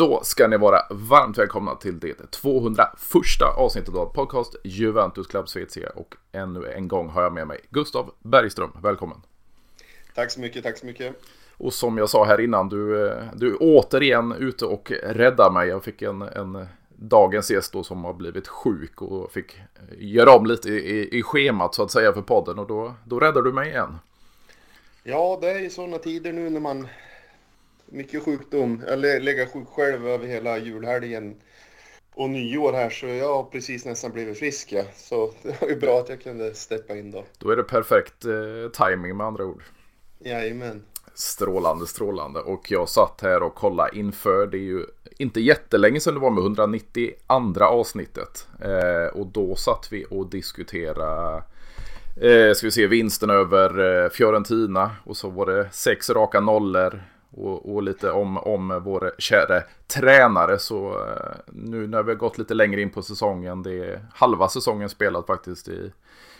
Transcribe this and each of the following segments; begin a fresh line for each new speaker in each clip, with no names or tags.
Då ska ni vara varmt välkomna till det 201 avsnittet av podcast Juventus Club Svezia och ännu en gång har jag med mig Gustav Bergström. Välkommen!
Tack så mycket, tack så mycket.
Och som jag sa här innan, du, du är återigen ute och räddar mig. Jag fick en, en dagens gäst då som har blivit sjuk och fick göra om lite i, i schemat så att säga för podden och då, då räddar du mig igen.
Ja, det är ju sådana tider nu när man mycket sjukdom. Jag lägger sjuk själv över hela julhelgen och nyår här så jag har precis nästan blivit frisk ja. Så det var ju bra att jag kunde steppa in då.
Då är det perfekt eh, timing med andra ord.
Jajamän.
Strålande, strålande. Och jag satt här och kollade inför. Det är ju inte jättelänge sedan det var med 192 avsnittet. Eh, och då satt vi och diskuterade eh, ska vi se, vinsten över eh, Fiorentina. Och så var det sex raka nollor. Och, och, lite om, om vår kära tränare. Så eh, nu när vi har gått lite längre in på säsongen. Det är halva säsongen spelat faktiskt i,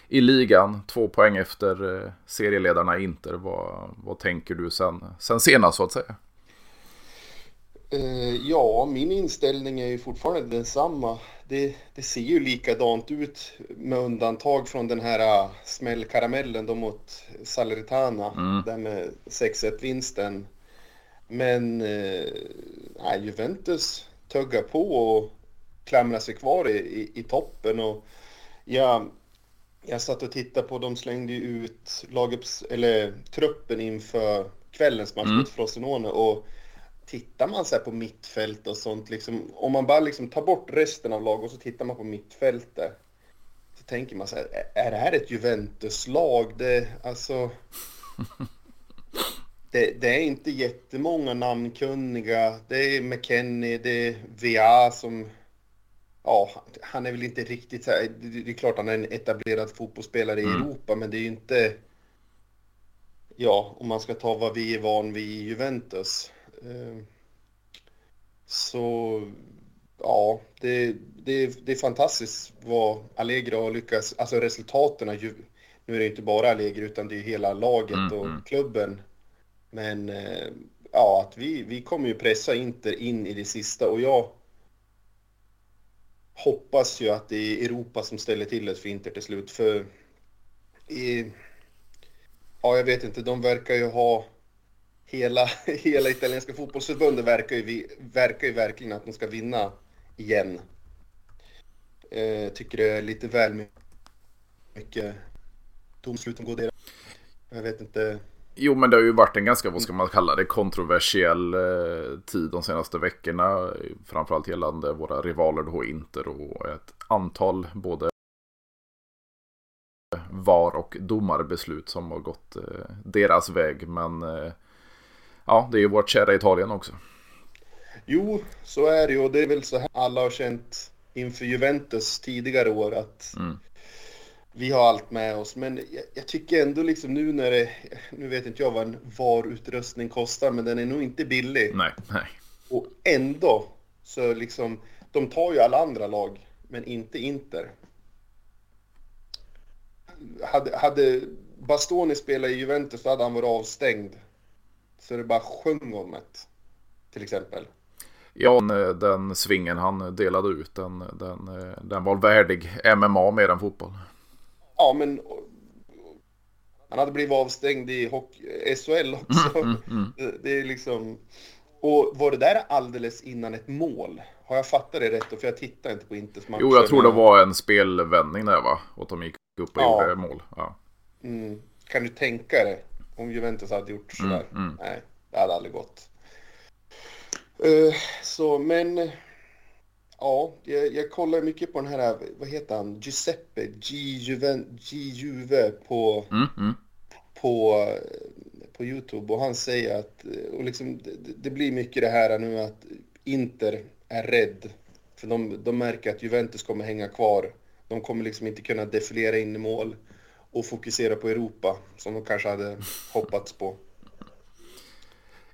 i ligan. Två poäng efter eh, serieledarna Inter. Vad, vad tänker du sen, sen senast så att säga?
Uh, ja, min inställning är ju fortfarande densamma. Det, det ser ju likadant ut med undantag från den här smällkaramellen då mot Salernitana. Mm. Där med 6-1 vinsten. Men uh, Juventus tuggar på och klamrar sig kvar i, i, i toppen. Och jag, jag satt och tittade på, de slängde ut lagups, eller truppen inför kvällens match mm. mot Frosinone. Och tittar man så på mittfält och sånt, liksom, om man bara liksom tar bort resten av laget och så tittar man på mittfältet. Så tänker man så här, är det här ett Juventus-lag? Det, alltså... Det, det, är inte jättemånga namnkunniga. Det är McKennie, det är VA som... Ja, han är väl inte riktigt så här, Det är klart han är en etablerad fotbollsspelare i mm. Europa, men det är ju inte... Ja, om man ska ta vad vi är van vid i Juventus. Ehm, så ja, det, det, det är fantastiskt vad Allegri har lyckats, alltså resultaten, nu är det inte bara Allegri utan det är hela laget mm, och mm. klubben. Men eh, ja, att vi, vi kommer ju pressa Inter in i det sista och jag hoppas ju att det är Europa som ställer till det för Inter till slut. För i, ja, jag vet inte, de verkar ju ha hela, hela italienska fotbollsförbundet verkar ju, verkar ju verkligen att de ska vinna igen. Eh, tycker det är lite väl mycket domslut som går deras. Jag vet inte.
Jo, men det har ju varit en ganska, vad ska man kalla det, kontroversiell eh, tid de senaste veckorna. Framförallt gällande våra rivaler då Inter och ett antal både VAR och domarbeslut som har gått eh, deras väg. Men eh, ja, det är ju vårt kära Italien också.
Jo, så är det ju och det är väl så här alla har känt inför Juventus tidigare år att mm. Vi har allt med oss. Men jag, jag, tycker ändå liksom nu när det, nu vet inte jag vad en VAR-utrustning kostar, men den är nog inte billig.
Nej, nej.
Och ändå så liksom, de tar ju alla andra lag, men inte Inter. Hade, hade Bastoni spelat i Juventus så hade han varit avstängd så det bara sjöng om det. Till exempel.
Ja, den svingen han delade ut, den, den, den var värdig MMA mer än fotboll.
Ja, men han hade blivit avstängd i hockey, SHL också. Mm, mm, mm. Det, är liksom... Och var det där alldeles innan ett mål? Har jag fattat det rätt? För jag tittar inte på Inters matcher.
Jo, jag tror det var en spelvändning där va? Och de gick upp och ja. gjorde mål. Ja.
Mm. Kan du tänka dig? om Juventus hade gjort sådär. Mm, mm. Nej, det hade aldrig gått. Uh, så, men... Ja, jag, jag kollar mycket på den här, vad heter han, Giuseppe G. Juven, G. Juve på, mm, mm. på, på YouTube och han säger att, och liksom, det, det, blir mycket det här nu att Inter är rädd. För de, de märker att Juventus kommer hänga kvar. De kommer liksom inte kunna defilera in i mål och fokusera på Europa som de kanske hade hoppats på.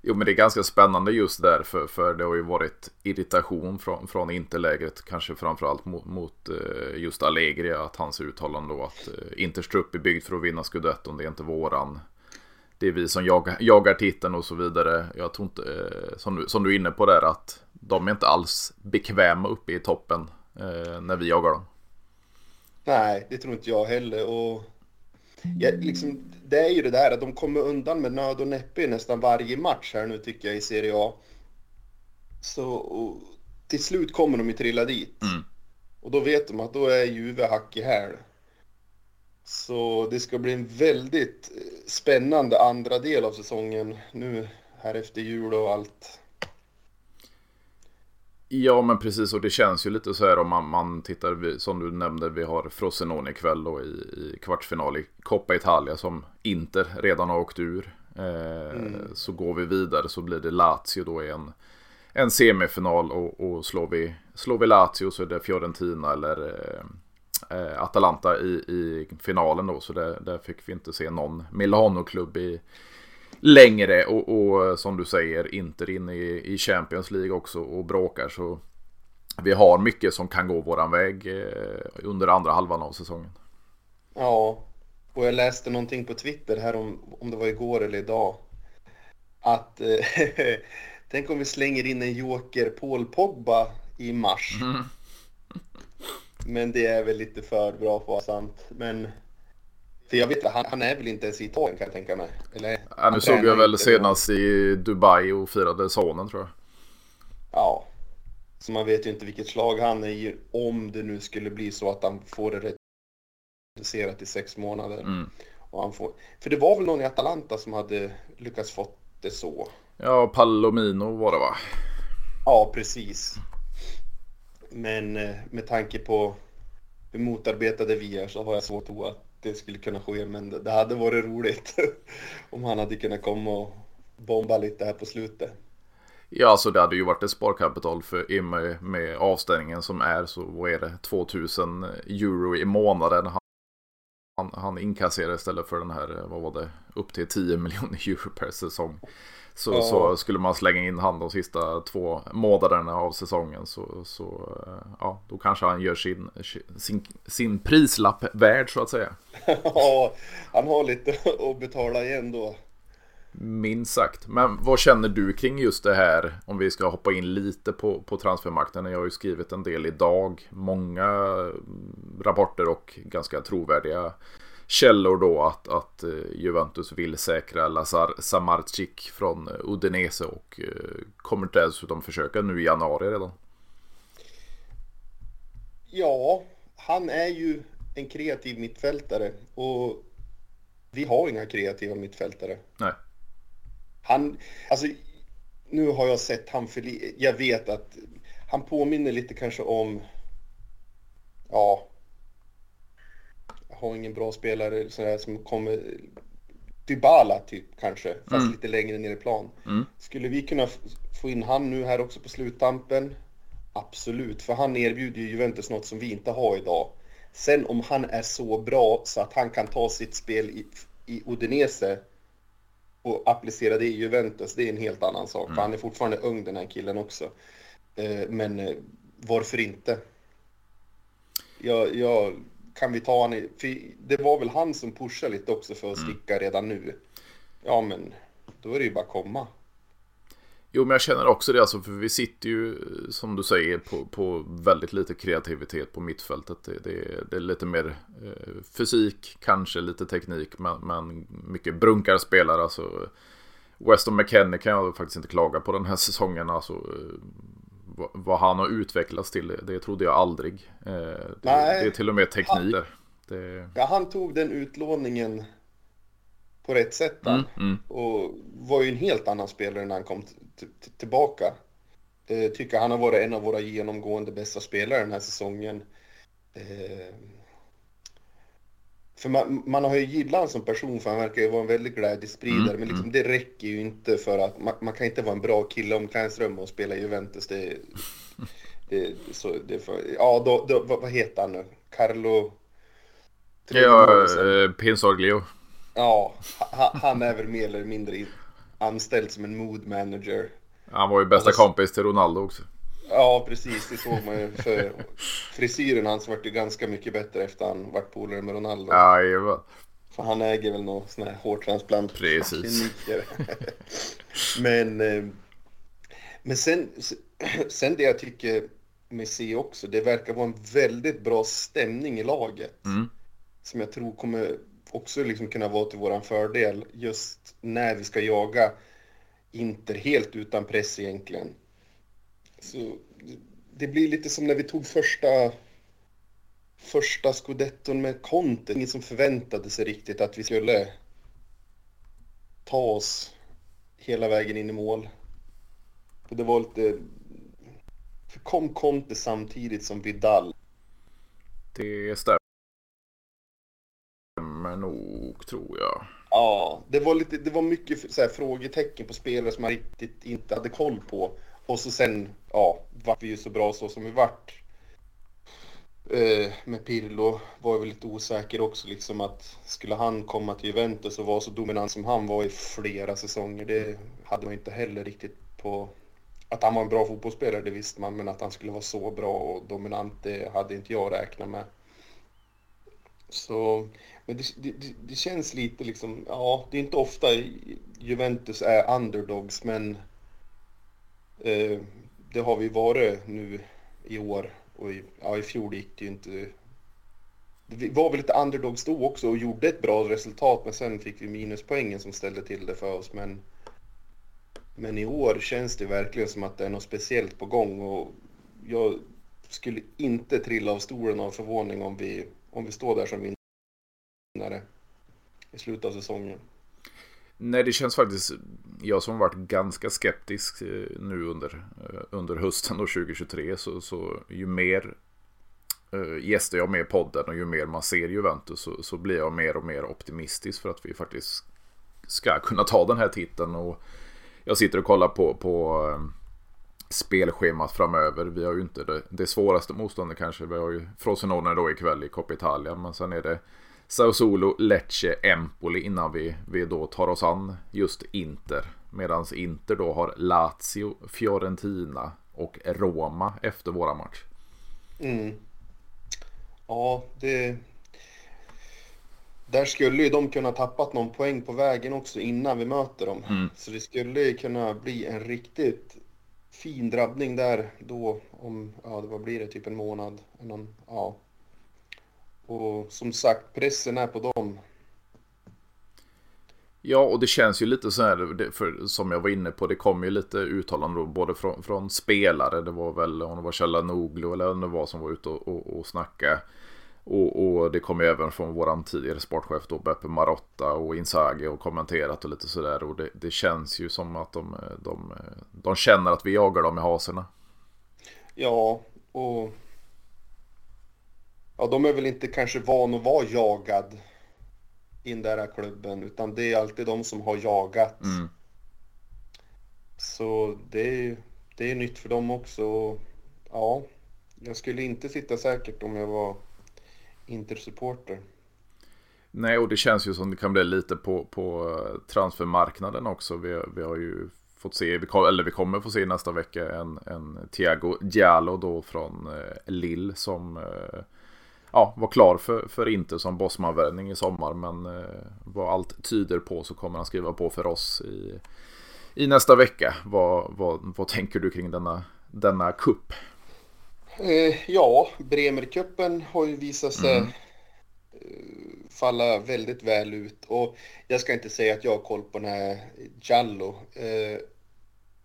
Jo men det är ganska spännande just därför för det har ju varit irritation från, från interlägret kanske framförallt mot, mot just Allegri att hans uttalande då att eh, Inters trupp är byggd för att vinna scudetton det är inte våran det är vi som jagar, jagar titeln och så vidare. Jag tror inte, eh, som du, som du är inne på där, att de är inte alls bekväma uppe i toppen eh, när vi jagar dem.
Nej, det tror inte jag heller. Och ja, liksom, det är ju det där att de kommer undan med nöd och näppe i nästan varje match här nu tycker jag i Serie A. Så och, till slut kommer de ju trilla dit.
Mm.
Och då vet de att då är Juve hack i häl. Så det ska bli en väldigt eh, spännande andra del av säsongen nu här efter jul och allt.
Ja men precis och det känns ju lite så här om man, man tittar, som du nämnde, vi har Frosinone ikväll då i, i kvartsfinal i Coppa Italia som Inter redan har åkt ur. Eh, mm. Så går vi vidare så blir det Lazio då i en, en semifinal och, och slår, vi, slår vi Lazio så är det Fiorentina eller eh, eh Atalanta i, i finalen då. Så där, där fick vi inte se någon Milano-klubb i, längre och, och, som du säger Inter in i, i Champions League också och bråkar så vi har mycket som kan gå våran väg eh, under andra halvan av säsongen.
Ja, och jag läste någonting på Twitter här om, om det var igår eller idag. Att eh, tänk om vi slänger in en joker Paul Pogba i mars. Mm. Men det är väl lite för bra för att vara sant. Men för jag vet att han, han är väl inte ens i Italien kan jag tänka mig. Eller,
ja, nu såg jag väl senast i Dubai och firade sonen tror jag.
Ja. Så man vet ju inte vilket slag han är i om det nu skulle bli så att han får det reducerat i sex månader.
Mm.
Och han får, för det var väl någon i Atalanta som hade lyckats fått det så.
Ja, Palomino var det va?
Ja, precis. Men eh, med tanke på hur motarbetade vi är så har jag svårt att tro att det skulle kunna ske, men det hade varit roligt om han hade kunnat komma och bomba lite här på slutet.
Ja, alltså det hade ju varit ett sparkapital för i med, med avstängningen som är så, vad är det, 2000 euro i månaden. Han, han, han inkasserar istället för den här, vad var det, upp till 10 miljoner euro per säsong. Så, ja. så, skulle man slänga in han de sista två månaderna av säsongen så, så ja, då kanske han gör sin, sin, sin prislapp värd så att säga.
Ja, han har lite att betala igen då.
Minst sagt. Men vad känner du kring just det här? Om vi ska hoppa in lite på, på transfermarknaden. Jag har ju skrivit en del idag. Många rapporter och ganska trovärdiga källor då att, att eh, Juventus vill säkra Lazar Samardzic från Udinese och eh, kommer dessutom försöka nu i januari redan.
Ja, han är ju en kreativ mittfältare och vi har inga kreativa mittfältare.
Nej.
Han, alltså nu har jag sett han för Jag vet att han påminner lite kanske om, ja, har ingen bra spelare sådär, som kommer Dybala typ kanske, fast mm. lite längre ner i plan.
Mm.
Skulle vi kunna få in han nu här också på sluttampen? Absolut, för han erbjuder ju Juventus något som vi inte har idag. Sen om han är så bra så att han kan ta sitt spel i, i Udinese och applicera det i Juventus, det är en helt annan sak. Mm. För han är fortfarande ung den här killen också. Eh, men eh, varför inte? Jag, jag kan vi ta För det var väl han som pushade lite också för att mm. sticka mm. redan nu. Ja, men då är det ju bara komma.
Jo, men jag känner också det, alltså, för vi sitter ju som du säger på, på väldigt lite kreativitet på mittfältet. Det, det, det är lite mer eh, fysik, kanske lite teknik, men, men mycket brunkarspelare. Alltså, Weston McKennie kan jag faktiskt inte klaga på den här säsongen. Alltså, eh, vad han har utvecklats till, det, trodde jag aldrig. Eh, det, det är till och med tekniker.
Det... Ja, han tog den utlåningen på rätt sätt.
Mm, mm.
Och var ju en helt annan spelare när han kom tillbaka. Jag tycker han har varit en av våra genomgående bästa spelare den här säsongen. Eh, för man, man, har ju gillat honom som person för han verkar ju vara en väldigt glädjespridare. Mm, men liksom, mm. det räcker ju inte för att man, man, kan inte vara en bra kille om omklädningsrum och spela i Juventus. Det, det, så, det för, ja, då, då, vad heter han nu? Carlo?
Ja, eh, Pinsoglio.
Ja, han, han är väl mer eller mindre anställd som en mood manager.
Han var ju bästa alltså, kompis till Ronaldo också.
Ja, precis. Det såg man ju. För frisyren hans vart ju ganska mycket bättre efter han vart polare med Ronaldo.
Jajamän.
För han äger väl någon sån här hårtransplant
Precis.
men, eh, Men sen, sen det jag tycker med C också, det verkar vara en väldigt bra stämning i laget.
Mm.
Som jag tror kommer också liksom kunna vara till våran fördel just när vi ska jaga Inter helt utan press egentligen. Så det blir lite som när vi tog första första scudetton med Conte. Ingen som förväntade sig riktigt att vi skulle ta oss hela vägen in i mål. Och det var lite... För kom Conte samtidigt som Vidal.
Det stämmer nog, tror jag.
Ja, det var, lite, det var mycket så här, frågetecken på spelare som man riktigt inte hade koll på. Och så sen, ja, vart vi ju så bra så som vi vart. Eh, med Pirlo var jag väl lite osäker också liksom att skulle han komma till Juventus och vara så dominant som han var i flera säsonger. Det hade man inte heller riktigt på... Att han var en bra fotbollsspelare det visste man men att han skulle vara så bra och dominant det hade inte jag räknat med. Så, men det, det, det känns lite liksom, ja det är inte ofta Juventus är underdogs men Eh, det har vi varit nu i år och i, ja, i fjol gick det ju inte... Vi var väl lite underdogs då också och gjorde ett bra resultat men sen fick vi minuspoängen som ställde till det för oss. Men, men i år känns det verkligen som att det är något speciellt på gång och jag skulle inte trilla av stolen av förvåning om vi, om vi står där som vinnare i slutet av säsongen.
Nej, det känns faktiskt, jag som varit ganska skeptisk eh, nu under, eh, under hösten och 2023, så, så ju mer eh, gäster jag med i podden och ju mer man ser Juventus så, så blir jag mer och mer optimistisk för att vi faktiskt ska kunna ta den här titeln. Och jag sitter och kollar på, på spelschemat framöver. Vi har ju inte det, det svåraste motståndet kanske. Vi har ju Frosinone då ikväll i Coppa Italia, men sen är det Sassuolo, Lecce, Empoli innan vi, vi då tar oss an just Inter. Medan Inter då har Lazio, Fiorentina och Roma efter våra match.
Mm. Ja, det... Där skulle ju de kunna tappat någon poäng på vägen också innan vi möter dem. Mm. Så det skulle kunna bli en riktigt fin drabbning där då om, ja vad blir det, typ en månad. Någon, ja, och som sagt, pressen är på dem.
Ja, och det känns ju lite så här, för, som jag var inne på, det kom ju lite uttalanden då, både från, från spelare, det var väl om det var Kjella Noglu eller om det var som var ute och, och, och snackade. Och, och, det kom ju även från våran tidigare sportchef då, Beppe Marotta och Inzaghi och kommenterat och lite sådär. Och det, det, känns ju som att de, de, de känner att vi jagar dem i haserna.
Ja, och ja, de är väl inte kanske van att vara jagad i den där klubben, utan det är alltid de som har jagat. Mm. Så det är, det är nytt för dem också. Ja, jag skulle inte sitta säkert om jag var Inter-supporter.
Nej, och det känns ju som det kan bli lite på, på transfermarknaden också. Vi, vi har ju fått se, vi eller vi kommer få se nästa vecka en, en Thiago Giallo då från eh, Lille som eh, ja, var klar för, för inte som bossmanvärvning i sommar. Men eh, vad allt tyder på så kommer han skriva på för oss i, i nästa vecka. Vad, vad, vad tänker du kring denna, denna kupp?
Eh, ja, Bremercupen har ju visat sig mm. Eh, falla väldigt väl ut. Och jag ska inte säga att jag har koll på den här Jallo eh,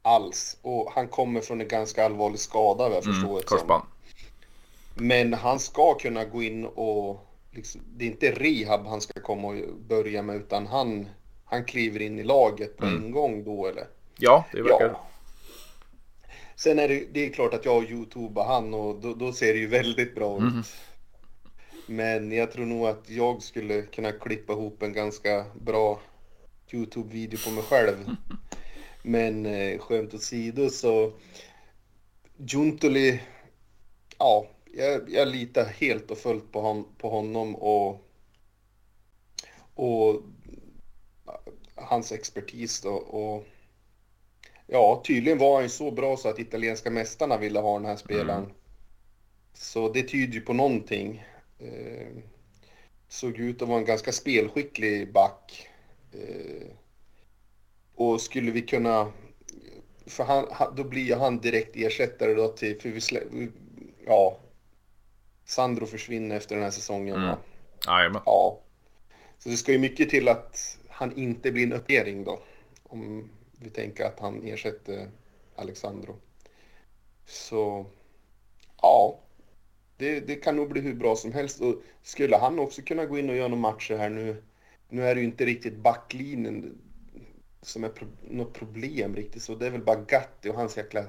alls. Och han kommer från en ganska allvarlig skada vad jag mm, förstår.
Korsband.
Men han ska kunna gå in och... Liksom, det är inte rehab han ska komma och börja med utan han, han kliver in i laget på mm. en gång då eller?
Ja, det verkar ja.
Sen är det, det är klart att jag youtubar han och då, då, ser det ju väldigt bra ut. Mm. Men jag tror nog att jag skulle kunna klippa ihop en ganska bra Youtube-video på mig själv. Men eh, skämt åsido så Juntoli, ja, jag, jag litar helt och fullt på, hon, på honom och, och hans expertis då. Och, ja, tydligen var han ju så bra så att italienska mästarna ville ha den här spelaren. Mm. Så det tyder ju på någonting. Eh, såg ut att vara en ganska spelskicklig back. Eh, och skulle vi kunna för han, då blir han direkt ersättare då till, för vi ja, Sandro försvinner efter den här säsongen. Mm.
Jajamän.
Ja. Så det ska ju mycket till att han inte blir en uppgradering då. Om vi tänker att han ersätter Alexandro. Så ja, det, det, kan nog bli hur bra som helst. Och skulle han också kunna gå in och göra några matcher här nu. Nu är det ju inte riktigt backlinjen som är pro något problem riktigt. Så det är väl bara Gatti och hans jäkla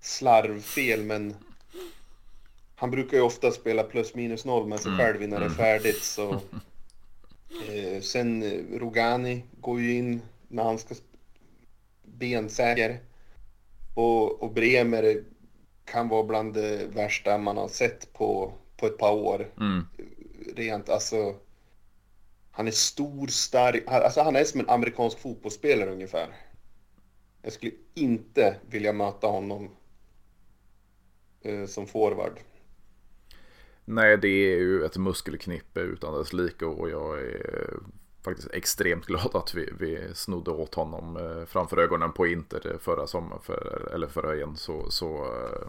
slarvfel. Men han brukar ju ofta spela plus minus noll med sig mm. själv innan det är mm. färdigt. Så. Eh, sen eh, Rogani går ju in när han ska bensäker. Och, och Bremer kan vara bland det värsta man har sett på, på ett par år. Mm. Rent alltså. Han är stor, stark. Alltså han är som en amerikansk fotbollsspelare ungefär. Jag skulle inte vilja möta honom eh, som forward.
Nej, det är ju ett muskelknippe utan dess like och jag är faktiskt extremt glad att vi, vi snodde åt honom eh, framför ögonen på Inter förra sommaren, för, eller förra igen. Så, så eh,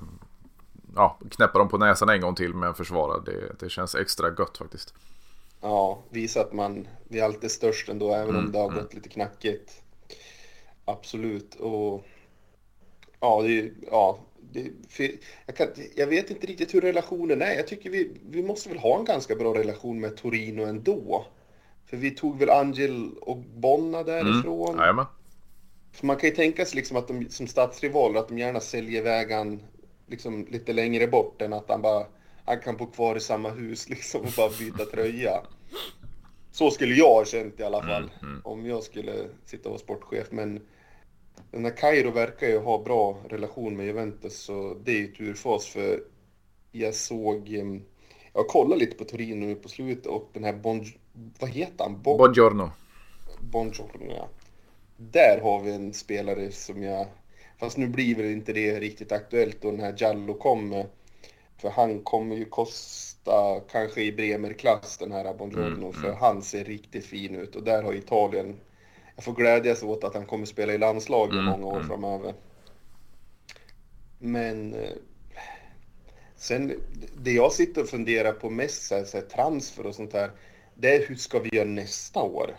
ja, knäppa dem på näsan en gång till med en försvarare. Det, det känns extra gött faktiskt.
Ja, visa att man, vi är alltid störst ändå, även mm, om det har mm. gått lite knackigt. Absolut. Och ja, det, ja, jag, kan, jag, vet inte riktigt hur relationen är. Jag tycker vi, vi måste väl ha en ganska bra relation med Torino ändå. För vi tog väl Angel och Bonna därifrån. Mm.
Jajamän.
För man kan ju tänka sig liksom att de som stadsrivaler att de gärna säljer vägen liksom lite längre bort än att han bara han kan bo kvar i samma hus liksom och bara byta tröja. Så skulle jag ha känt i alla fall mm, mm. om jag skulle sitta och vara sportchef. Men den här Kairo verkar ju ha bra relation med Juventus så det är ju tur för oss jag såg, ehm, jag kollade lite på Torino nu på slutet och den här Bon, vad heter han?
Bon, Buongiorno.
Buongiorno ja. Där har vi en spelare som jag, fast nu blir väl inte det riktigt aktuellt då den här Jallo kommer. För han kommer ju kosta kanske i Bremer-klass den här Buongiorno mm, för mm. han ser riktigt fin ut och där har Italien jag får glädjas åt att han kommer spela i landslaget mm, många år mm. framöver. Men eh, sen det jag sitter och funderar på mest så här, så här, transfer och sånt här. Det är hur ska vi göra nästa år?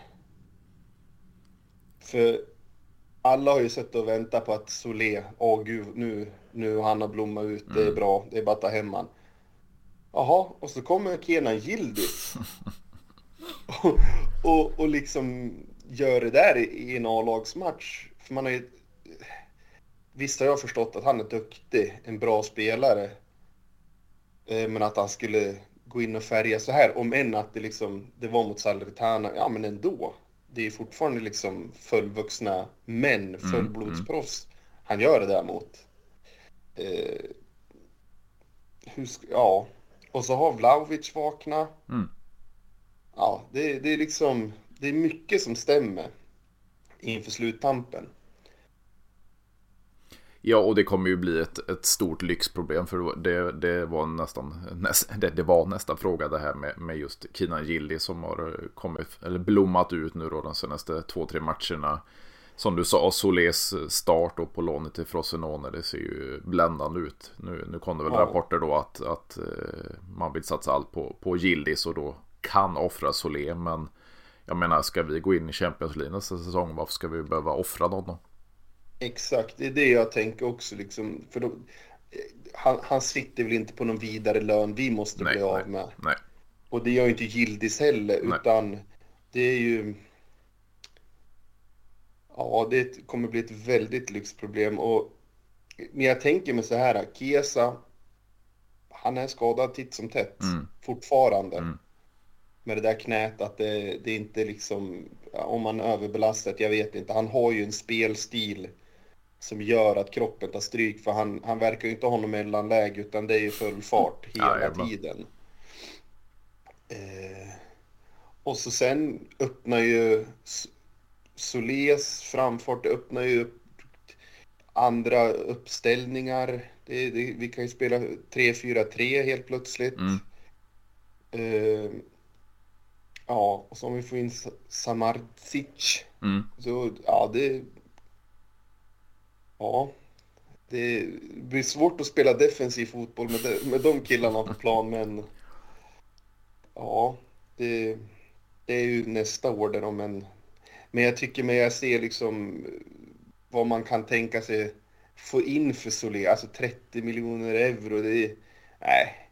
För alla har ju sett och väntat på att Solé, åh gud, nu, nu har han blommat ut, det är mm. bra, det är bara att ta hem han. Jaha, och så kommer Kenan Gildis. och, och, och liksom gör det där i en A-lagsmatch. För man har ju... Visst har jag förstått att han är duktig, en bra spelare. Eh, men att han skulle gå in och färga så här, om än att det liksom, det var mot Salernitana, ja men ändå. Det är fortfarande liksom fullvuxna män, mm, fullblodsproffs. Mm, mm. Han gör det där mot. Eh, hur, ja, och så har Vlahovic vaknat. Mm. Ja, det, det är liksom, det är mycket som stämmer inför sluttampen.
Ja, och det kommer ju bli ett, ett stort lyxproblem för det, det, var nästan, näst, det, det, var nästan fråga det här med, med just Kinan Gilli som har kommit, eller blommat ut nu då de senaste två, tre matcherna. Som du sa, Solés start och på lånet till Frosinone, det ser ju bländande ut. Nu, nu kom det väl ja. rapporter då att, att eh, man vill satsa allt på, på Gildis och då kan offra Solé, men jag menar, ska vi gå in i Champions League nästa säsong, varför ska vi behöva offra någon då?
Exakt, det är det jag tänker också. Liksom, för då, han, han sitter väl inte på någon vidare lön vi måste nej, bli av med.
Nej, nej.
Och det gör ju inte Gildis heller, utan det är ju... Ja, det kommer bli ett väldigt lyxproblem. Och, men jag tänker mig så här, Kesa, han är skadad titt som tätt mm. fortfarande. Mm med det där knät att det, det inte liksom, om man överbelastat, jag vet inte. Han har ju en spelstil som gör att kroppen tar stryk för han, han verkar ju inte ha något mellanläge utan det är ju full fart hela ja, tiden. Eh, och så sen öppnar ju Solés framfart öppnar ju upp andra uppställningar. Det, det, vi kan ju spela 3-4-3 helt plötsligt. Mm. Eh, Ja, och så om vi får in Samardzic. Mm. Så ja, det... Ja. det blir svårt att spela defensiv fotboll med de, med de killarna på plan, men ja, det, det är ju nästa år där men, men jag tycker mig jag ser liksom vad man kan tänka sig få in för Solé, alltså 30 miljoner euro, det är, nej.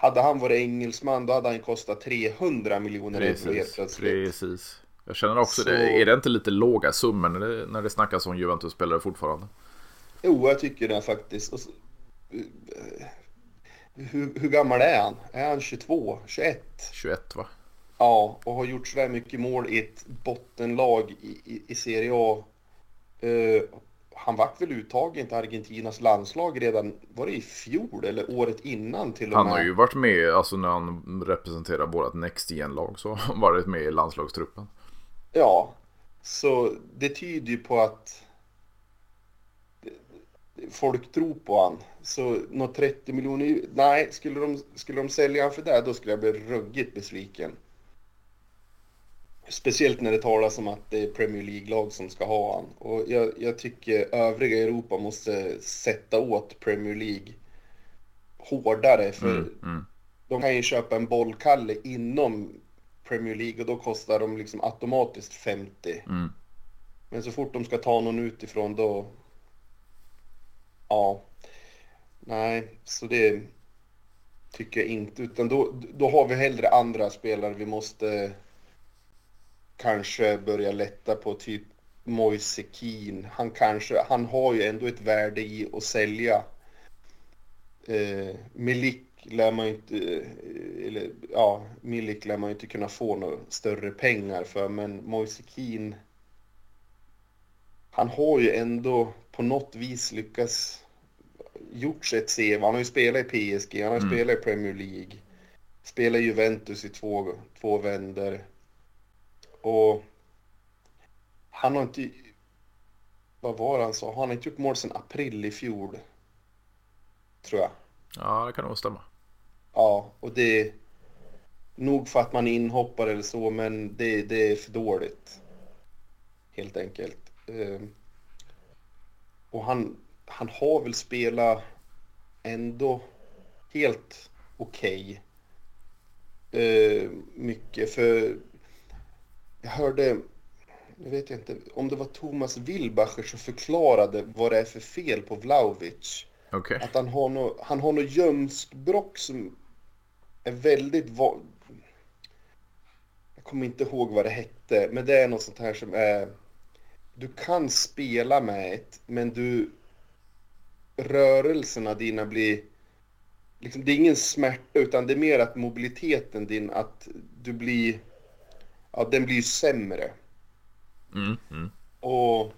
Hade han varit engelsman då hade han kostat 300 miljoner euro helt plötsligt.
Precis. Jag känner också Så... det. Är det inte lite låga summor när det, när det snackas om Juventus-spelare fortfarande?
Jo, jag tycker det faktiskt. Så, hur, hur, gammal är han? Är han 22? 21?
21 va?
Ja, och har gjort sådär mycket mål i ett bottenlag i, i, i Serie A. Uh, han vart väl uttagen till Argentinas landslag redan, var det i fjol eller året innan till och
med? Han har ju varit med, alltså när han representerar vårat Next Gen-lag så har han varit med i landslagstruppen.
Ja, så det tyder ju på att folk tror på han. Så något 30 miljoner, nej, skulle de, skulle de sälja han för det då skulle jag bli ruggigt besviken. Speciellt när det talas om att det är Premier League-lag som ska ha han. Och jag, jag, tycker övriga Europa måste sätta åt Premier League hårdare. För mm, mm. de kan ju köpa en bollkalle inom Premier League och då kostar de liksom automatiskt 50. Mm. Men så fort de ska ta någon utifrån då... Ja. Nej, så det tycker jag inte. Utan då, då har vi hellre andra spelare vi måste kanske börja lätta på typ Moise Keane. Han kanske, han har ju ändå ett värde i att sälja. Eh, Milik lär man ju inte, eh, eller ja, Milik lär man ju inte kunna få några större pengar för, men Moise Keane, han har ju ändå på något vis lyckats gjort sig ett CV. Han har ju spelat i PSG, han har mm. spelat i Premier League, spelat i Juventus i två, två vänder. Och han har inte... Vad var det han sa? Han har inte gjort mål sedan april i fjol. Tror jag.
Ja, det kan nog stämma.
Ja, och det... är Nog för att man inhoppar eller så, men det, det är för dåligt. Helt enkelt. Ehm, och han, han har väl spelat ändå helt okej. Okay. Ehm, mycket, för jag hörde, jag vet inte, om det var Thomas Wilbacher som förklarade vad det är för fel på Vlaovic.
Okay.
Att han har något, han har något ljumskbråck som är väldigt... Va... Jag kommer inte ihåg vad det hette, men det är något sånt här som är... Du kan spela med ett, men du... Rörelserna dina blir... Liksom, det är ingen smärta, utan det är mer att mobiliteten din, att du blir ja, den blir ju sämre.
Mm, mm.
Och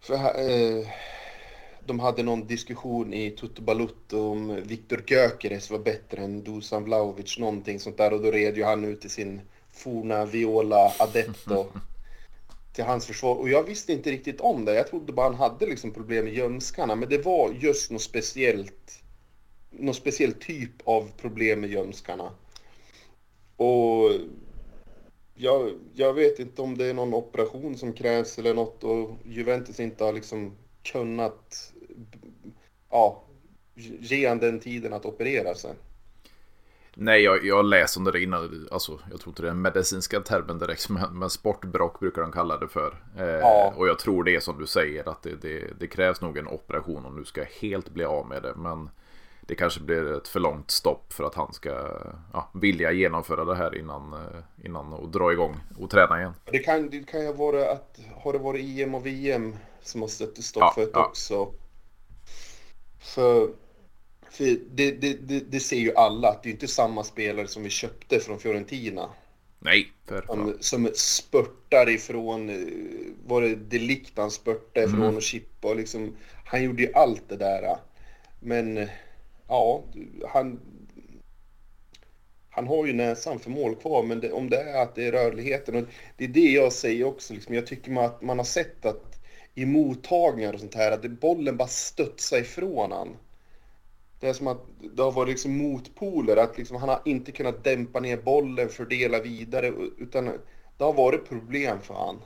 för, eh, de hade någon diskussion i Toto Balutto om Viktor Gyökeres var bättre än Dusan Vlahovic, någonting sånt där. Och då red ju han ut i sin forna Viola Adetto till hans försvar. Och jag visste inte riktigt om det. Jag trodde bara han hade liksom problem med gömskarna. Men det var just något speciellt, någon speciell typ av problem med gömskarna. Och jag, jag vet inte om det är någon operation som krävs eller något och Juventus inte har liksom kunnat ja, ge han den tiden att operera sig.
Nej, jag, jag läste om det innan. Alltså, jag tror inte det är den medicinska termen direkt, men, men sportbrock brukar de kalla det för. Eh, ja. Och jag tror det är som du säger, att det, det, det, krävs nog en operation om du ska helt bli av med det. Men det kanske blir ett för långt stopp för att han ska ja, vilja genomföra det här innan, eh, innan och dra igång och träna igen.
Det kan, det kan ju vara att har det varit EM och VM som har stött stopp för det ja. också. För, för det, det, det, det, ser ju alla att det är inte samma spelare som vi köpte från Fiorentina.
Nej, för
som, som spurtar ifrån, eh, var det Delikt han spurtade ifrån mm. och chippa och liksom, han gjorde ju allt det där. Men ja, han, han har ju näsan för mål kvar, men det, om det är att det är rörligheten, och det är det jag säger också, liksom, jag tycker att man har sett att i mottagningar och sånt här, att bollen bara studsar ifrån han. Det är som att det har varit liksom motpoler, att liksom han har inte kunnat dämpa ner bollen, fördela vidare, utan det har varit problem för han.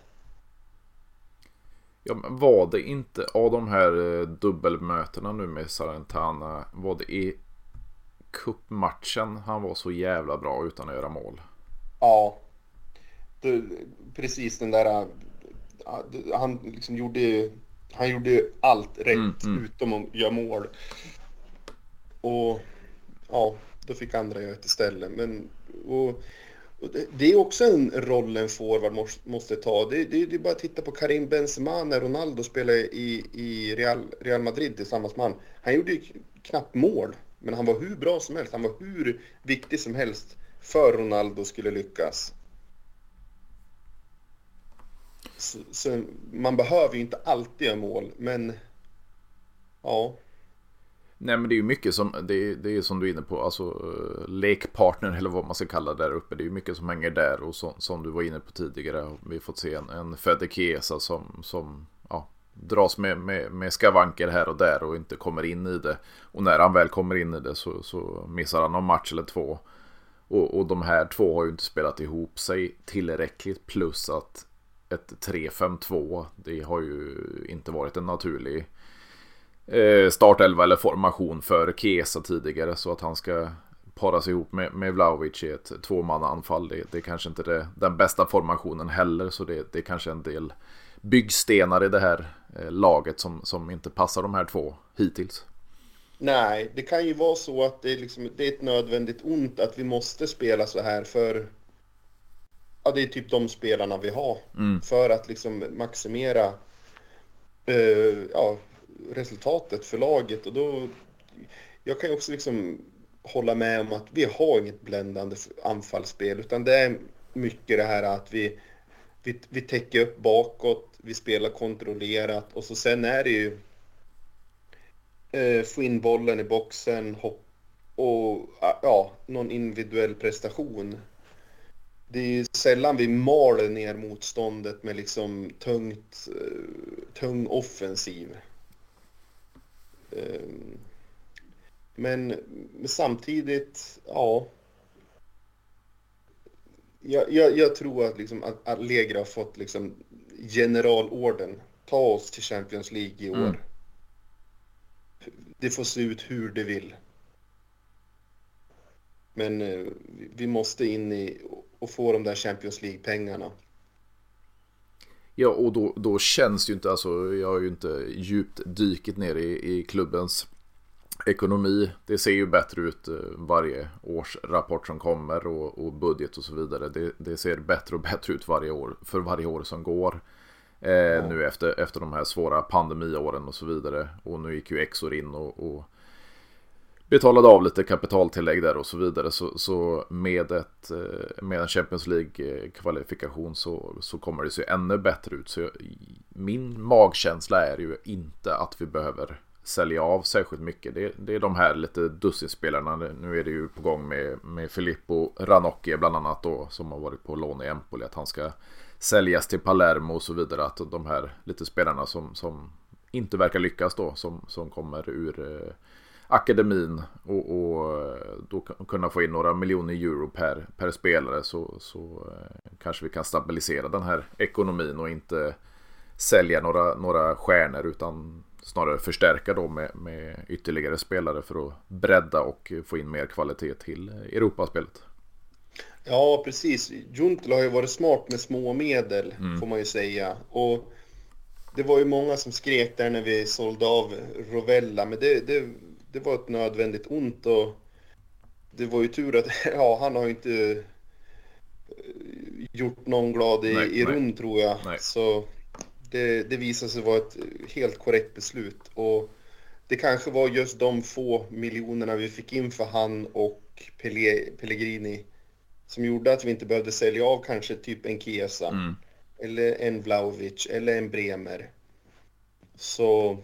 Ja, men var det inte av de här eh, dubbelmötena nu med Salentana, var det i kuppmatchen han var så jävla bra utan att göra mål?
Ja. Det, precis den där... Han liksom gjorde... Han gjorde allt rätt mm, mm. utom att göra mål. Och ja, då fick andra göra det istället. Men, och, det är också en roll en forward måste ta. Det, det, det är bara att titta på Karim Benzema när Ronaldo spelade i, i Real, Real Madrid tillsammans med han. Han gjorde ju knappt mål, men han var hur bra som helst. Han var hur viktig som helst för Ronaldo skulle lyckas. Så, så man behöver ju inte alltid göra mål, men ja.
Nej men det är ju mycket som, det är, det är som du är inne på, alltså eh, lekpartner eller vad man ska kalla det där uppe. Det är ju mycket som hänger där och så, som du var inne på tidigare. Vi har fått se en, en Fede Chiesa som, som ja, dras med, med, med skavanker här och där och inte kommer in i det. Och när han väl kommer in i det så, så missar han någon match eller två. Och, och de här två har ju inte spelat ihop sig tillräckligt plus att ett 3-5-2 det har ju inte varit en naturlig eh, startelva eller formation för Kesa tidigare så att han ska paras ihop med, med Vlahovic i ett tvåmannaanfall. Det, det är kanske inte det, den bästa formationen heller så det, det är kanske en del byggstenar i det här eh, laget som, som inte passar de här två hittills.
Nej, det kan ju vara så att det är, liksom, det är ett nödvändigt ont att vi måste spela så här för ja, det är typ de spelarna vi har mm. för att liksom maximera eh, ja, resultatet för laget och då jag kan ju också liksom hålla med om att vi har inget bländande anfallsspel utan det är mycket det här att vi, vi, vi täcker upp bakåt, vi spelar kontrollerat och så sen är det ju eh, få in bollen i boxen hopp, och ja, någon individuell prestation. Det är ju sällan vi maler ner motståndet med liksom tungt, eh, tung offensiv. Ehm, men samtidigt, ja. Jag, jag, jag tror att, liksom, Allegri har fått liksom generalorden. Ta oss till Champions League i år. Mm. Det får se ut hur det vill. Men eh, vi måste in i och få de där Champions League-pengarna.
Ja, och då, då känns det ju inte, alltså jag har ju inte djupt dykit ner i, i klubbens ekonomi. Det ser ju bättre ut eh, varje års rapport som kommer och, och budget och så vidare. Det, det, ser bättre och bättre ut varje år för varje år som går. Eh, ja. Nu efter, efter de här svåra pandemiåren och så vidare. Och nu gick ju Exor in och, och betalade av lite kapitaltillägg där och så vidare. Så, så med, ett, eh, med en Champions League-kvalifikation så, så kommer det se ännu bättre ut. Så jag, min magkänsla är ju inte att vi behöver sälja av särskilt mycket. Det, det är de här lite dussinspelarna. Nu är det ju på gång med, med Filippo Ranocchia bland annat då som har varit på lån i Empoli. Att han ska säljas till Palermo och så vidare. Att de här lite spelarna som, som inte verkar lyckas då som, som kommer ur eh, akademin och, och eh, då kunna få in några miljoner euro per, per spelare så, så eh, kanske vi kan stabilisera den här ekonomin och inte sälja några, några stjärnor utan snarare förstärka då med, med ytterligare spelare för att bredda och få in mer kvalitet till Europaspelet.
Ja, precis. Juntel har ju varit smart med små medel, mm. får man ju säga. Och det var ju många som skrek där när vi sålde av Rovella, men det, det det var ett nödvändigt ont och det var ju tur att ja, han har inte eh, gjort någon glad i, nej, i rund tror jag. Nej. Så det, det visade sig vara ett helt korrekt beslut. Och det kanske var just de få miljonerna vi fick in för han och Pellegrini som gjorde att vi inte behövde sälja av kanske typ en Kesa mm. eller en Vlaovic eller en Bremer. Så